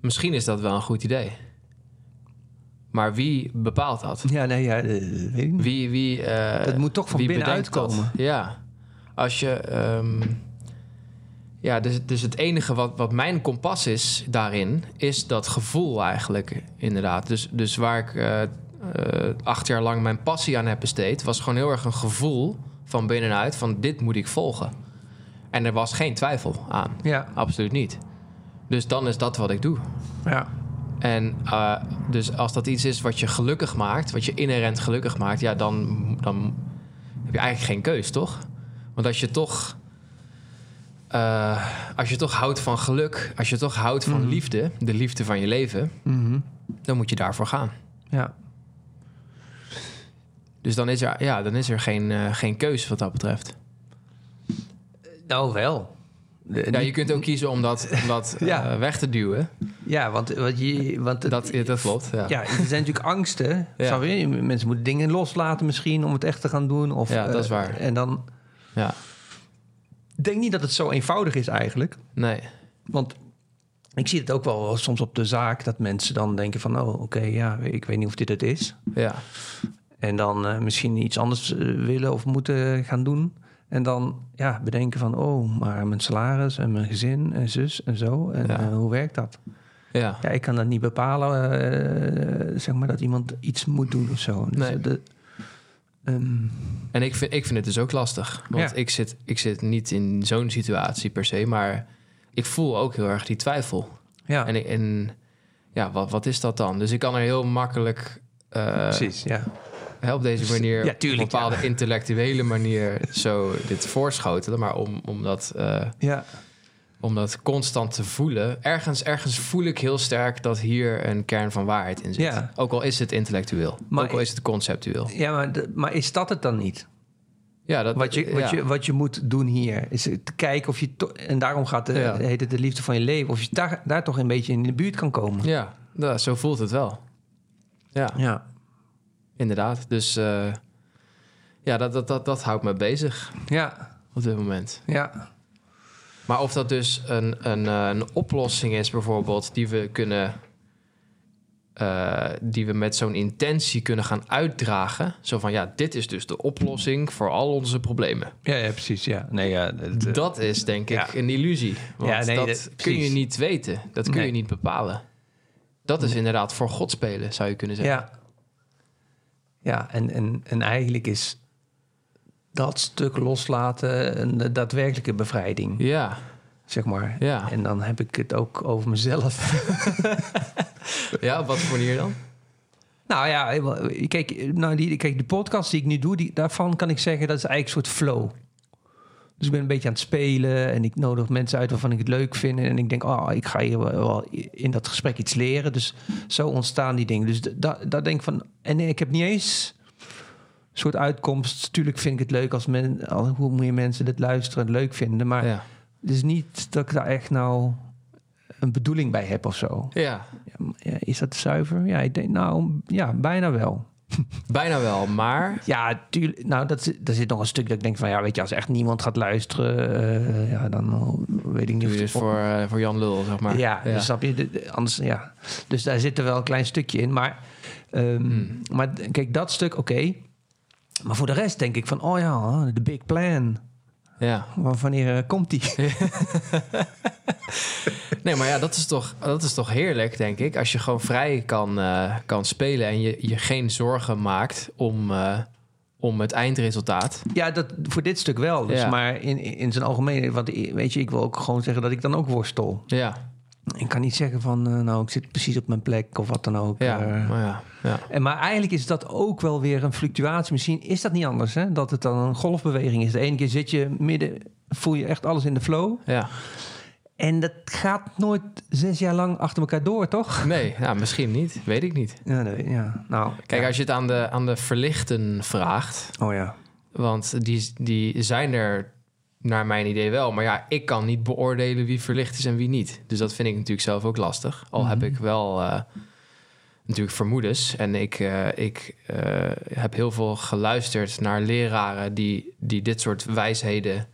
Misschien is dat wel een goed idee. Maar wie bepaalt dat? Ja, nee, ja, eh, weet ik niet. Wie, wie, Dat moet toch van binnenuit dat? komen. Ja. Als je... ehm, ja, dus, dus het enige wat, wat mijn kompas is daarin... is dat gevoel eigenlijk, inderdaad. Dus, dus waar ik eh, eh, acht jaar lang mijn passie aan heb besteed... was gewoon heel erg een gevoel van binnenuit... van dit moet ik volgen. En er was geen twijfel aan. Ja, Absoluut niet. Dus dan is dat wat ik doe. ja. En eh, dus als dat iets is wat je gelukkig maakt, wat je inherent gelukkig maakt, ja, dan, dan heb je eigenlijk geen keus, toch? Want als je toch, eh, als je toch houdt van geluk, als je toch houdt van Mhm. liefde, de liefde van je leven, Mhm. dan moet je daarvoor gaan. ja. Dus dan is er, ja, dan is er geen, eh, geen keus wat dat betreft. Nou, wel. De- je kunt ook kiezen om dat, om dat Ja. eh, weg te duwen. ja want, wat je, want het- Dat, dat klopt. Ja. Ja, er zijn natuurlijk angsten. Ja. Mensen moeten dingen loslaten misschien om het echt te gaan doen. Of, Ja, dat is eh, waar. En dan... ja. Denk niet dat het zo eenvoudig is eigenlijk. Nee. Want ik zie het ook wel soms op de zaak... dat mensen dan denken van... oh, oké, ja, ik weet niet of dit het is. Ja. En dan eh, misschien iets anders eh, willen of moeten gaan doen. En dan ja, bedenken van... oh, maar mijn salaris en mijn gezin en zus en zo. En Ja. eh, hoe werkt dat? Ja. Ja, ik kan dat niet bepalen, zeg maar, dat iemand iets moet doen of zo. Dus Nee. de, ehm, En ik vind, ik vind het dus ook lastig. Want Ja. ik, zit, ik zit niet in zo'n situatie per se, maar ik voel ook heel erg die twijfel. ja, En, en ja, wat, wat is dat dan? Dus ik kan er heel makkelijk eh, precies, ja. op deze manier, Ja, tuurlijk, op een bepaalde ja. intellectuele manier zo dit voorschotelen. Maar om, om, dat, eh, Ja, om dat constant te voelen, ergens, ergens voel ik heel sterk dat hier een kern van waarheid in zit. Ja. Ook al is het intellectueel, Maar ook al is het conceptueel. ja maar, maar is dat het dan niet? Ja, dat, Wat je, wat, ja. je, wat je moet doen hier, is te kijken of je... en daarom gaat de, Ja. heet het de liefde van je leven... of je daar, daar toch een beetje in de buurt kan komen. Ja, nou, zo voelt het wel. Ja, Ja, inderdaad. Dus eh, ja, dat, dat, dat, dat houdt me bezig ja, op dit moment. ja. Maar of dat dus een, een, eh, een oplossing is, bijvoorbeeld, die we kunnen. eh, die we met zo'n intentie kunnen gaan uitdragen. Zo van ja, dit is dus de oplossing voor al onze problemen. Ja, ja, precies, ja. Nee, ja, eh, Dat is denk ik ja. een illusie. Want Ja, nee, dat dat- kun je niet weten. Dat kun je niet bepalen. Dat is inderdaad voor God spelen, zou je kunnen zeggen. Ja. Ja, en, en, en eigenlijk is dat stuk loslaten een daadwerkelijke bevrijding, Ja, zeg maar. ja. En dan heb ik het ook over mezelf. ja op wat voor manier dan? nou ja, kijk, nou die, kijk, de podcast die ik nu doe, die, daarvan kan ik zeggen dat is eigenlijk een soort flow. Dus ik ben een beetje aan het spelen en ik nodig mensen uit waarvan ik het leuk vind. En ik denk, oh, ik ga hier wel in dat gesprek iets leren. Dus zo ontstaan die dingen. Dus da- daar denk ik van. En ik heb niet eens een soort uitkomst. Tuurlijk vind ik het leuk als, men, als hoe meer mensen dit luisteren en leuk vinden. Maar Ja. het is niet dat ik daar echt nou een bedoeling bij heb of zo. ja, Ja, is dat zuiver? Ja, ik denk, nou, ja, bijna wel. bijna wel. Maar Ja, tuurlijk. Nou, dat, zit- daar zit nog een stuk dat ik denk van... ja, weet je, als echt niemand gaat luisteren... eh, ja, dan eh, weet ik niet doe je of het- voor, eh, voor Jan Lul, zeg maar. ja, dus snap je? De- de- anders, ja. Dus daar zit er wel een klein stukje in. Maar, ehm, Hmm. maar kijk, dat stuk, oké. Maar voor de rest denk ik van... oh ja, de big plan. ja. Wa- Wanneer eh, komt die? Nee, maar ja, dat is, toch, dat is toch heerlijk, denk ik. Als je gewoon vrij kan, eh, kan spelen en je, je geen zorgen maakt om, eh, om het eindresultaat. Ja, dat, voor dit stuk wel. Dus, Ja. Maar in, in zijn algemeen... Want weet je, ik wil ook gewoon zeggen dat ik dan ook worstel. Ja, Ik kan niet zeggen van... eh, nou, ik zit precies op mijn plek of wat dan ook. ja, Eh, maar ja, ja. En maar eigenlijk is dat ook wel weer een fluctuatie. Misschien is dat niet anders, hè? Dat het dan een golfbeweging is. De ene keer zit je midden, voel je echt alles in de flow. ja. En dat gaat nooit zes jaar lang achter elkaar door, toch? Nee, nou, misschien niet. Weet ik niet. Ja, nee, ja. Nou, Kijk, ja. als je het aan de, aan de verlichten vraagt... Oh ja. Want die, die zijn er naar mijn idee wel. Maar ja, ik kan niet beoordelen wie verlicht is en wie niet. Dus dat vind ik natuurlijk zelf ook lastig. Al heb ik wel eh, natuurlijk vermoedens. En ik, eh, ik eh, heb heel veel geluisterd naar leraren die, die dit soort wijsheden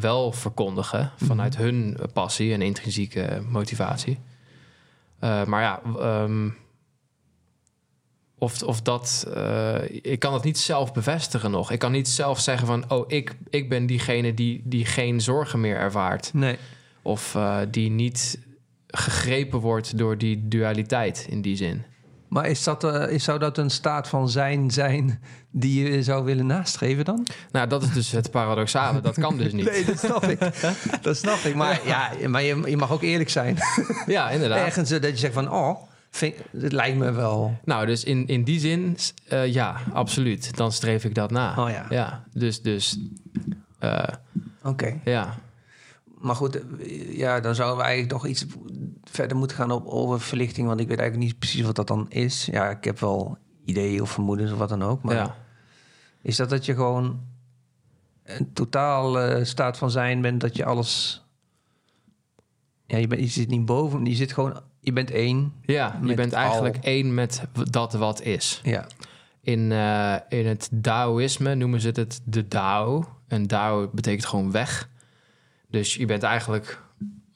wel verkondigen. Vanuit hun passie en intrinsieke motivatie. Maar ja, ehm, of, of dat. eh, ik kan het niet zelf bevestigen nog. Ik kan niet zelf zeggen van. Oh, ik, ik ben diegene die, die geen zorgen meer ervaart. Nee. Of eh, die niet gegrepen wordt door die dualiteit in die zin. Maar is dat, eh, is, zou dat een staat van zijn zijn die je zou willen nastreven dan? Nou, dat is dus het paradoxale. Dat kan dus niet. Nee, dat snap ik. dat snap ik. Maar, ja, maar je, je mag ook eerlijk zijn. Ja, inderdaad. Ergens dat je zegt van, oh, vind, het lijkt me wel. Nou, dus in, in die zin, eh, ja, absoluut. Dan streef ik dat na. Oh ja. Ja, dus, dus eh, Oké. ja. Maar goed, eh, ja, dan zouden we eigenlijk toch iets verder moeten gaan op, over verlichting. Want ik weet eigenlijk niet precies wat dat dan is. Ja, ik heb wel ideeën of vermoedens of wat dan ook. Maar ja. is dat dat je gewoon een totaal staat van zijn bent, dat je alles... Ja, je, bent, je zit niet boven, je zit gewoon... Je bent één. Ja, je bent eigenlijk al. één met dat wat is. Ja. In, eh, in het Taoïsme noemen ze het de Dao. En Dao betekent gewoon weg. Dus je bent eigenlijk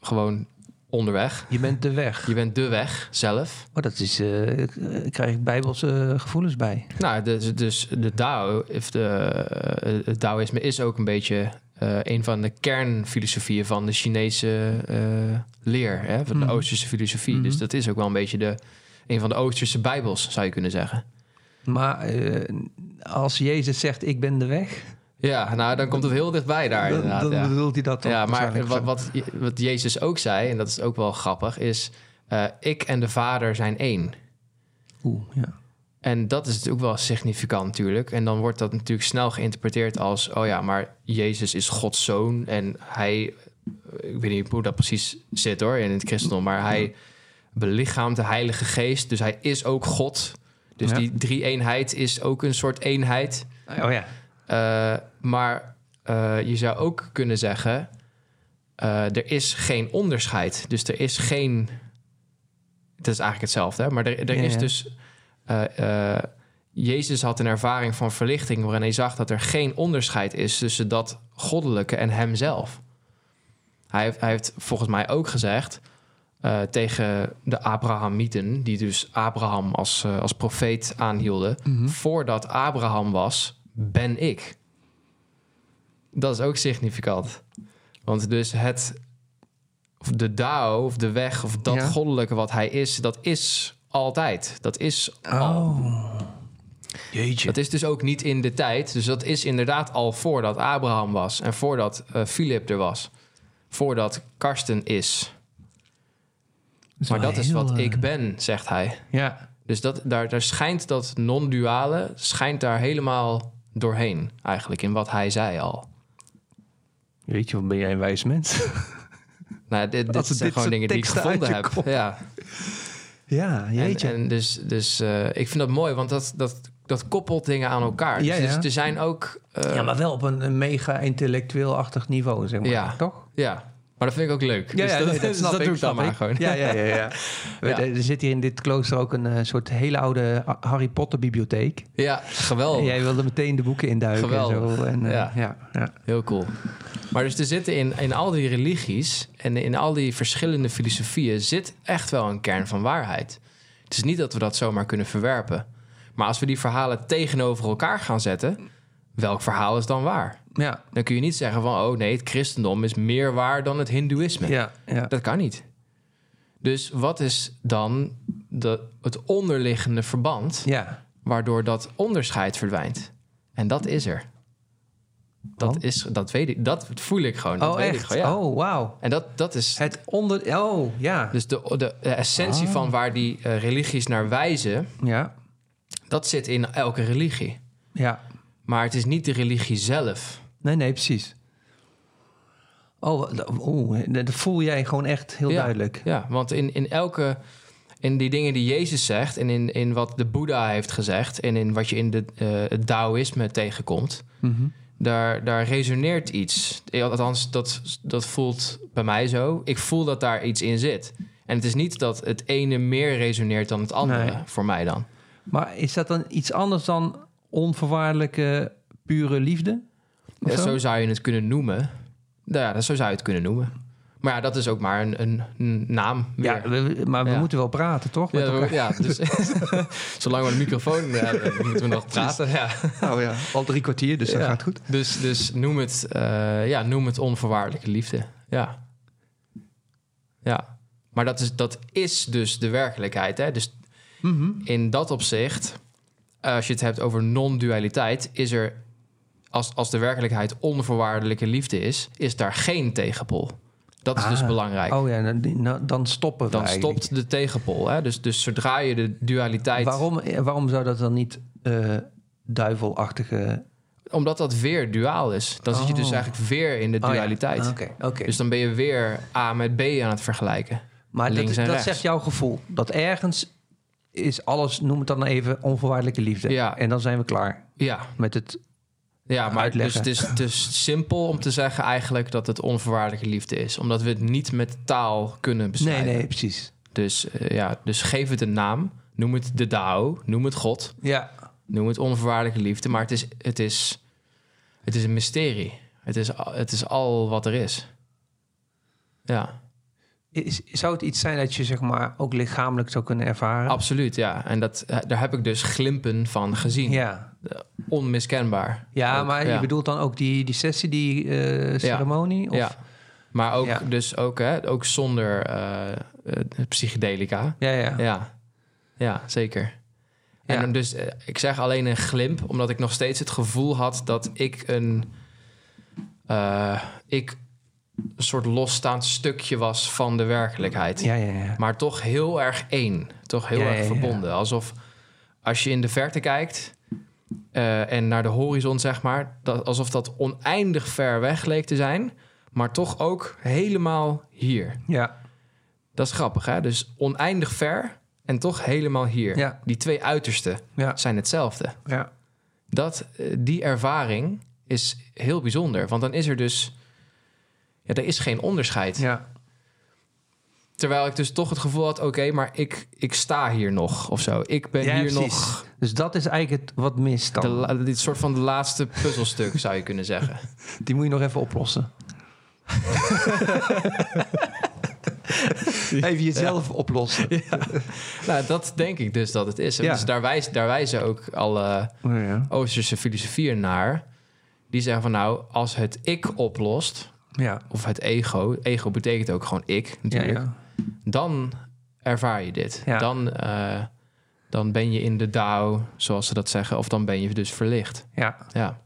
gewoon onderweg. Je bent de weg. Je bent de weg zelf. Oh, dat is... eh, krijg ik bijbelse gevoelens bij. Nou, dus, dus de Dao, of de, eh, het Taoïsme is ook een beetje eh, een van de kernfilosofieën van de Chinese eh, leer, hè, van de Mhm. Oosterse filosofie. Dus dat is ook wel een beetje de, een van de Oosterse Bijbels, zou je kunnen zeggen. Maar eh, als Jezus zegt, ik ben de weg... Ja, nou, dan komt het heel dichtbij daar. dan, inderdaad, dan ja. bedoelt hij dat toch Ja, maar wat, wat, wat Jezus ook zei, en dat is ook wel grappig, is: ik en de Vader zijn één. Oeh, ja. En dat is ook wel significant natuurlijk. En dan wordt dat natuurlijk snel geïnterpreteerd als: oh ja, maar Jezus is Gods zoon en hij, ik weet niet hoe dat precies zit hoor in het christendom, maar hij belichaamt de Heilige Geest, dus hij is ook God. Dus Ja. die drie eenheid is ook een soort eenheid. Oh ja. Uh, maar uh, je zou ook kunnen zeggen: uh, er is geen onderscheid. Dus er is geen. Het is eigenlijk hetzelfde, hè? maar er, er Ja, is ja. dus. Uh, Jezus had een ervaring van verlichting waarin hij zag dat er geen onderscheid is tussen dat goddelijke en hemzelf. Hij heeft, hij heeft volgens mij ook gezegd uh, tegen de Abrahamieten, die dus Abraham als, als profeet aanhielden, Mhm. voordat Abraham was, ben ik. Dat is ook significant. Want dus het, of de Dao, of de weg, of dat Ja. goddelijke wat hij is, dat is altijd. Dat is al. Oh. Jeetje. Dat is dus ook niet in de tijd. Dus dat is inderdaad al voordat Abraham was en voordat uh, Philip er was. Voordat Karsten is. Maar dat is wat eh, ik ben, zegt hij. Ja. Dus dat, daar, daar schijnt dat non-duale, schijnt daar helemaal doorheen, eigenlijk, in wat hij zei al. Weet je, wat ben jij een wijs mens? Nou, dit, zijn dit gewoon dingen die ik gevonden heb. kop- Ja. Ja, En, jeetje. en dus, dus eh, ik vind dat mooi, want dat, dat, dat koppelt dingen aan elkaar. Ja, dus ja. er zijn ook... eh, ja, maar wel op een, een mega intellectueel-achtig niveau, zeg maar. Ja. Toch? ja, maar dat vind ik ook leuk. Ja, Dus ja, dat, nee, dat dus snap dat ik, doe ik dan maar gewoon. Ja, ja, ja. ja. Er zit hier in dit klooster ook een eh, soort hele oude Ha- Harry Potter bibliotheek. Ja, geweldig. En jij wilde meteen de boeken induiken Geweldig. en zo. En, eh, Ja. ja. Ja, Heel cool. Maar dus er zitten in, in al die religies en in al die verschillende filosofieën zit echt wel een kern van waarheid. Het is niet dat we dat zomaar kunnen verwerpen. Maar als we die verhalen tegenover elkaar gaan zetten, welk verhaal is dan waar? ja. Dan kun je niet zeggen van, oh nee, het christendom is meer waar dan het hindoeïsme. ja, ja. Dat kan niet. Dus wat is dan de, het onderliggende verband ja. waardoor dat onderscheid verdwijnt? En dat is er. Dat, Want? is, dat weet ik, dat voel ik gewoon. Dat Oh, weet ik echt? gewoon, ja. Oh, wauw. En dat, dat is Het onder... Oh, ja. dus de, de, de essentie Ah. van waar die eh, religies naar wijzen, Ja. dat zit in elke religie. Ja. Maar het is niet de religie zelf. Nee, nee, precies. Oh, dat- oeh, dat voel jij gewoon echt heel Ja. duidelijk. Ja, want in, in elke. In die dingen die Jezus zegt en in, in wat de Boeddha heeft gezegd en in wat je in de, eh, het Taoïsme tegenkomt, Mhm. daar, daar resoneert iets. Althans, dat, dat voelt bij mij zo. Ik voel dat daar iets in zit. En het is niet dat het ene meer resoneert dan het andere, Nee. voor mij dan. Maar is dat dan iets anders dan onvoorwaardelijke, pure liefde? Ja, zo? zo zou je het kunnen noemen. Nou ja, dat- zo zou je het kunnen noemen. Maar ja, dat is ook maar een, een, een naam. Ja, we- maar we Ja. moeten wel praten, toch? Met Ja, elkaar? we- ja, dus zolang we een microfoon hebben, moeten we nog praten. Ja. Oh ja, al drie kwartier, dus dat gaat goed. Dus, dus noem, het, eh, ja, noem het onvoorwaardelijke liefde. Ja. Ja. Maar dat is, dat is dus de werkelijkheid. Hè? Dus Mhm. in dat opzicht, als je het hebt over non-dualiteit, is er, als, als de werkelijkheid onvoorwaardelijke liefde is, is daar geen tegenpol. Dat is dus Ah. belangrijk. Oh ja, dan, nou, dan stoppen we Dan eigenlijk. stopt de tegenpol. Hè? Dus, dus zodra je de dualiteit. Waarom, eh, waarom zou dat dan niet eh, duivelachtige... Omdat dat weer duaal is. Dan zit je dus Oh. eigenlijk weer in de Oh ja. dualiteit. Oké, oké. Dus dan ben je weer A met B aan het vergelijken. Maar links dat, dat zegt jouw gevoel. Dat ergens is alles, noem het dan even, onvoorwaardelijke liefde. Ja. En dan zijn we klaar Ja, met het... ja maar dus het is, het is simpel om te zeggen eigenlijk dat het onvoorwaardelijke liefde is. Omdat we het niet met taal kunnen Nee, beschrijven. nee, precies. Dus, eh, ja, dus geef het een naam. Noem het de Dao. Noem het God. Ja, Noem het onvoorwaardelijke liefde. Maar het is, het is, het is een mysterie. Het is, het is al wat er is. Ja, is, zou het iets zijn dat je zeg maar ook lichamelijk zou kunnen ervaren? absoluut. Ja. En dat, eh, daar heb ik dus glimpen van gezien. Ja, Onmiskenbaar. ja Ook, maar ja. je bedoelt dan ook die, die sessie, die eh, ceremonie? Of? Ja. Maar ook, Ja. dus ook, hè, ook zonder eh, eh, psychedelica. Ja, ja. Ja, ja zeker. En dus, eh, ik zeg alleen een glimp, omdat ik nog steeds het gevoel had dat ik een, eh, ik een soort losstaand stukje was van de werkelijkheid. Ja, ja, ja. Maar toch heel erg één. Toch heel erg verbonden. Alsof als je in de verte kijkt eh, en naar de horizon, zeg maar, dat, alsof dat oneindig ver weg leek te zijn, maar toch ook helemaal hier. Ja, Dat is grappig, hè? Dus oneindig ver en toch helemaal hier. Ja. Die twee uitersten zijn hetzelfde. ja. Dat, eh, die ervaring is heel bijzonder, want dan is er dus, ja, er is geen onderscheid. ja. Terwijl ik dus toch het gevoel had, oké, maar ik, ik sta hier nog of zo. Ik ben Ja, hier precies. nog Dus dat is eigenlijk het wat mist dan. de, dit soort van de laatste puzzelstuk, zou je kunnen zeggen. Die moet je nog even oplossen. even jezelf oplossen. nou, dat denk ik dus dat het is. Ja. Dus daar, wijs, daar wijzen ook alle Oh, ja. Oosterse filosofieën naar. Die zeggen van nou, als het ik oplost, Ja. of het ego, ego betekent ook gewoon ik natuurlijk, ja. dan ervaar je dit. Dan, eh, dan ben je in de Dao, zoals ze dat zeggen, of dan ben je dus verlicht. Ja. Ja.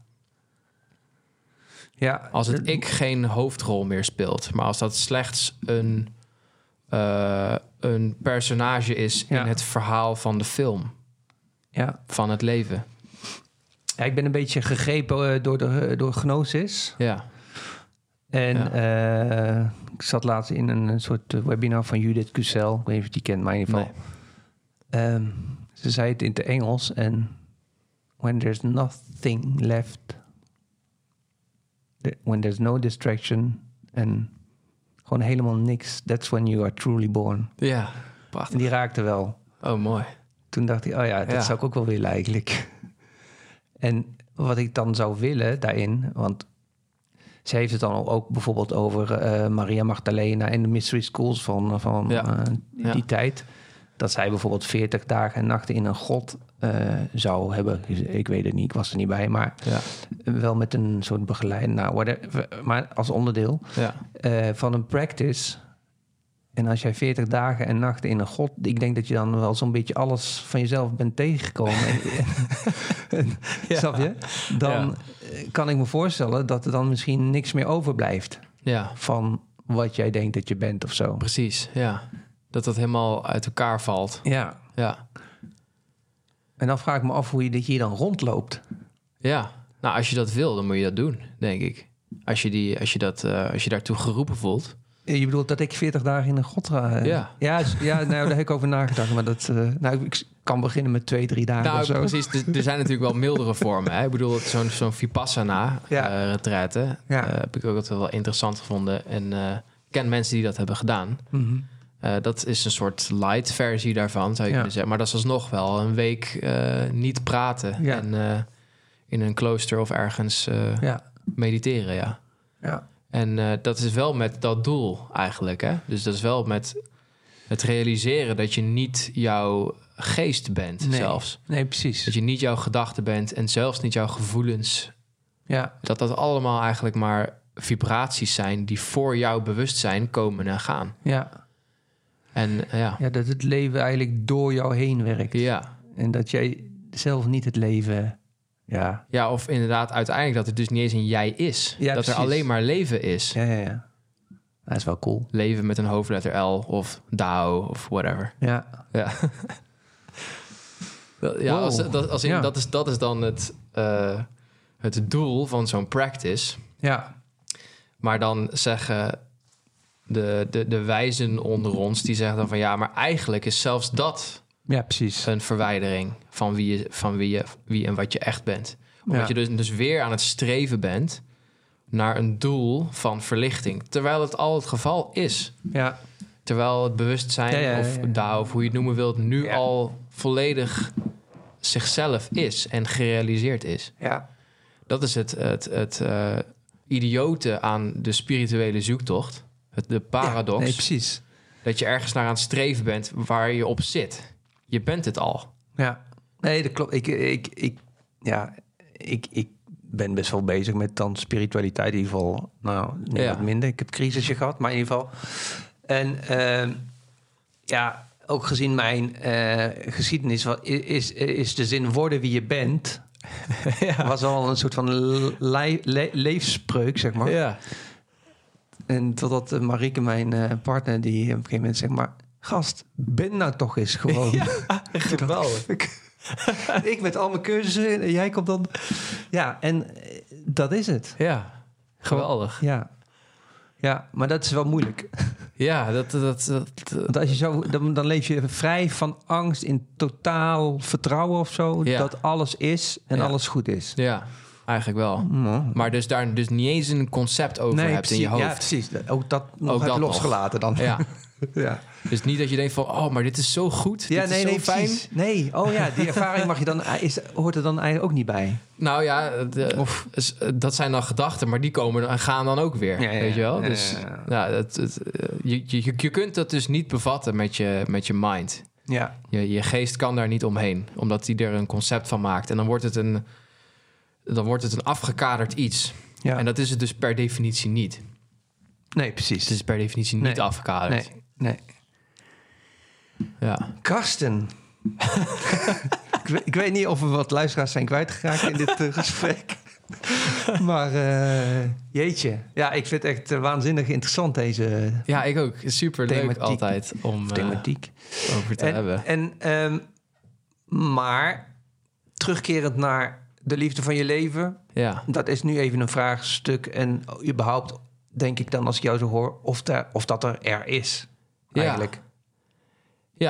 ja. Als het ik geen hoofdrol meer speelt, maar als dat slechts een, eh, een personage is in het verhaal van de film, Ja. van het leven. ja, ik ben een beetje gegrepen eh, door, de, door gnosis. Ja, En Ja. eh, ik zat laatst in een soort eh, webinar van Judith Cusel. Ik weet niet of je die kent, maar in ieder geval. Ehm, ze zei het in het Engels. En when there's nothing left. when there's no distraction. En gewoon helemaal niks. That's when you are truly born. ja, En prachtig. die raakte wel. Oh, mooi. Toen dacht ik, oh ja, dat Ja. zou ik ook wel willen eigenlijk. En wat ik dan zou willen daarin, want ze heeft het dan ook bijvoorbeeld over eh, Maria Magdalena en de mystery schools van, van Ja. eh, die Ja. tijd. Dat zij bijvoorbeeld 40 dagen en nachten in een god eh, zou hebben. Ik weet het niet, ik was er niet bij, maar Ja, wel met een soort begeleiding. Nou, whatever, maar als onderdeel ja. eh, van een practice. En als jij 40 dagen en nachten in een god, ik denk dat je dan wel zo'n beetje alles van jezelf bent tegengekomen. En- en- Ja. Snap je? Dan kan ik me voorstellen dat er dan misschien niks meer overblijft ja, van wat jij denkt dat je bent of zo. precies. Ja. Dat dat helemaal uit elkaar valt. Ja. Ja. En dan vraag ik me af hoe je dat hier dan rondloopt. Ja. Nou, als je dat wil, dan moet je dat doen, denk ik. Als je, die, als je, dat, eh, als je daartoe geroepen voelt. Je bedoelt dat ik 40 dagen in een grot ga? eh? Ja. Ja, nou, daar heb ik over nagedacht. Maar dat, eh, nou, ik kan beginnen met twee, drie dagen Nou, of zo. precies. Er, zijn natuurlijk wel mildere vormen. Hè? Ik bedoel, zo'n zo'n Vipassana Ja. eh retraite Ja. eh, heb ik ook altijd wel interessant gevonden. En eh, ik ken mensen die dat hebben gedaan. Mhm. Eh, dat is een soort light versie daarvan, zou je Ja. kunnen zeggen. Maar dat is alsnog wel een week eh, niet praten. En eh, in een klooster of ergens eh, Ja. mediteren, ja. Ja. En eh, dat is wel met dat doel eigenlijk, hè? Dus dat is wel met het realiseren dat je niet jouw geest bent Nee. zelfs. Nee, precies. Dat je niet jouw gedachten bent en zelfs niet jouw gevoelens. Ja. Dat dat allemaal eigenlijk maar vibraties zijn die voor jouw bewustzijn komen en gaan. Ja. En eh, ja, ja, dat het leven eigenlijk door jou heen werkt. ja. En dat jij zelf niet het leven... Ja, Ja, of inderdaad uiteindelijk dat het dus niet eens een jij is. Ja, dat er alleen maar leven is. ja, ja. ja. Dat is wel cool. Leven met een hoofdletter L of Dao of whatever. Ja. Ja, ja Wow. als, dat, als in, Ja. dat, is, dat is dan het, eh, het doel van zo'n practice. Ja. Maar dan zeggen de, de, de wijzen onder ons, die zeggen dan van ja, maar eigenlijk is zelfs dat Ja, precies. een verwijdering van wie, je, van wie, je, wie en wat je echt bent. Omdat Ja. je dus, dus weer aan het streven bent naar een doel van verlichting. Terwijl het al het geval is. Ja. Terwijl het bewustzijn Ja, ja, ja, of. Dao of hoe je het noemen wilt, nu al volledig zichzelf is en gerealiseerd is. Ja. Dat is het, het, het eh, idiote aan de spirituele zoektocht. Het, de paradox. Ja, nee, precies. dat je ergens naar aan het streven bent waar je op zit. Je bent het al. Ja. Nee, dat klopt. Ik, ik, ik, ja, ik, ik ben best wel bezig met dan spiritualiteit. In ieder geval, nou, Ja. wat minder. Ik heb crisisje gehad, maar in ieder geval. En ehm, ja, ook gezien mijn eh, geschiedenis is, is de zin worden wie je bent... was al een soort van le le- leefspreuk, zeg maar. Ja. En totdat eh, Marieke, mijn eh, partner, die op een gegeven moment zegt... maar gast, ben nou toch eens gewoon. Geweldig. ik met al mijn cursussen en jij komt dan... Ja, en eh, dat is het. Ja. Geweldig. Ja. Ja, maar dat is wel moeilijk. Ja, dat... dat, dat, Want als je zo, dan, dan leef je vrij van angst in totaal vertrouwen of zo. Ja. Dat alles is en Ja. alles goed is. ja, eigenlijk wel. Mm. Maar dus daar dus niet eens een concept over hebt in je precies. Ja, hoofd. precies. Ook dat nog Ook dat nog. losgelaten dan. Ja. ja. Dus niet dat je denkt van... Oh, maar dit is zo goed. Ja, dit nee, is zo nee, fijn. precies. Nee, oh ja, die ervaring mag je dan, is, hoort er dan eigenlijk ook niet bij. Nou ja, de- Of- is- dat zijn dan gedachten, maar die komen en gaan dan ook weer. Ja, ja, weet je wel? Dus ja, het, het, eh, je, je, je kunt dat dus niet bevatten met je, met je mind. Ja, Je, je geest kan daar niet omheen, omdat hij er een concept van maakt. En dan wordt het een, dan wordt het een afgekaderd iets. ja. En dat is het dus per definitie niet. nee, precies. Het is per definitie niet Nee. afgekaderd. nee, nee. Ja. Karsten. ik, weet, ik weet niet of we wat luisteraars zijn kwijtgeraakt in dit eh, gesprek. maar eh, jeetje. Ja, ik vind het echt eh, waanzinnig interessant deze ja, ik ook. Super leuk altijd om thematiek. over te en, hebben. En, ehm, maar terugkerend naar de liefde van je leven. Ja. Dat is nu even een vraagstuk. En überhaupt denk ik dan als ik jou zo hoor... of, daar, of dat er er is, eigenlijk. Ja,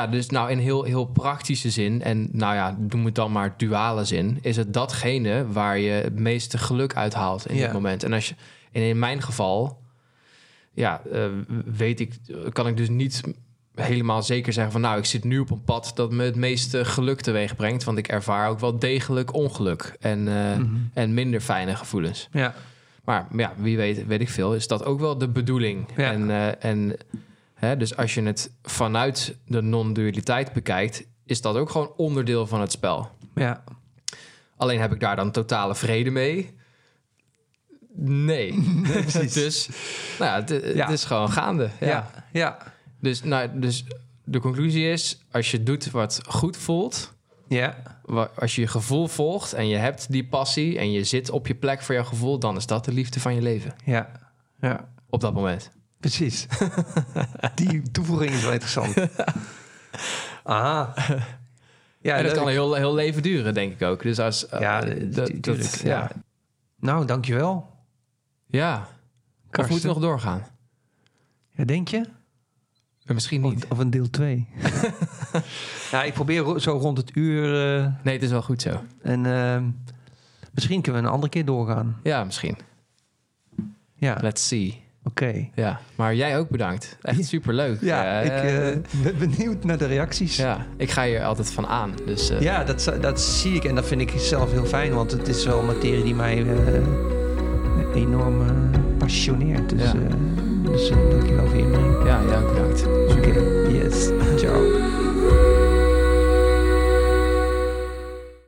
dus nou in heel, heel praktische zin, en nou ja, noem het dan maar duale zin, is het datgene waar je het meeste geluk uit haalt in Ja. dit moment. En, als je, en in mijn geval, ja, eh, weet ik, kan ik dus niet helemaal zeker zeggen van nou, ik zit nu op een pad dat me het meeste geluk teweeg brengt, want ik ervaar ook wel degelijk ongeluk en, eh, Mhm. en minder fijne gevoelens. Ja, Maar ja, wie weet, weet ik veel, is dat ook wel de bedoeling. Ja. En, eh, en hè, dus als je het vanuit de non-dualiteit bekijkt, is dat ook gewoon onderdeel van het spel. ja. Alleen heb ik daar dan totale vrede mee? Nee. precies. dus nou ja, het, Ja. is gewoon gaande. Ja. ja, ja. Dus, nou, dus de conclusie is, als je doet wat goed voelt, ja. als je je gevoel volgt en je hebt die passie en je zit op je plek voor jouw gevoel, dan is dat de liefde van je leven. ja. ja. Op dat moment. Precies. Die toevoeging is wel interessant. Aha. Ja, en dat leuk. kan een heel, heel leven duren, denk ik ook. Dus als... eh, Ja, dat- tu- dat- ja. ja. Nou, dankjewel. Ja. Of moeten we nog doorgaan? Ja, denk je? Eh, Misschien niet. of een deel 2? ja, ik probeer ro- zo rond het uur. eh, Nee, het is wel goed zo. en ehm, misschien kunnen we een andere keer doorgaan. Ja, misschien. Ja. Let's see. Ja, maar jij ook bedankt. Echt superleuk. Ja, Eh, ik eh, ben benieuwd naar de reacties. Ja, ja, ik ga hier altijd van aan. Dus eh, dat, dat zie ik en dat vind ik zelf heel fijn, want het is wel materie die mij enorm passioneert. Dus, Ja. dus dankjewel voor je inbreng. ja, jij ook bedankt. Oké, yes. Ciao.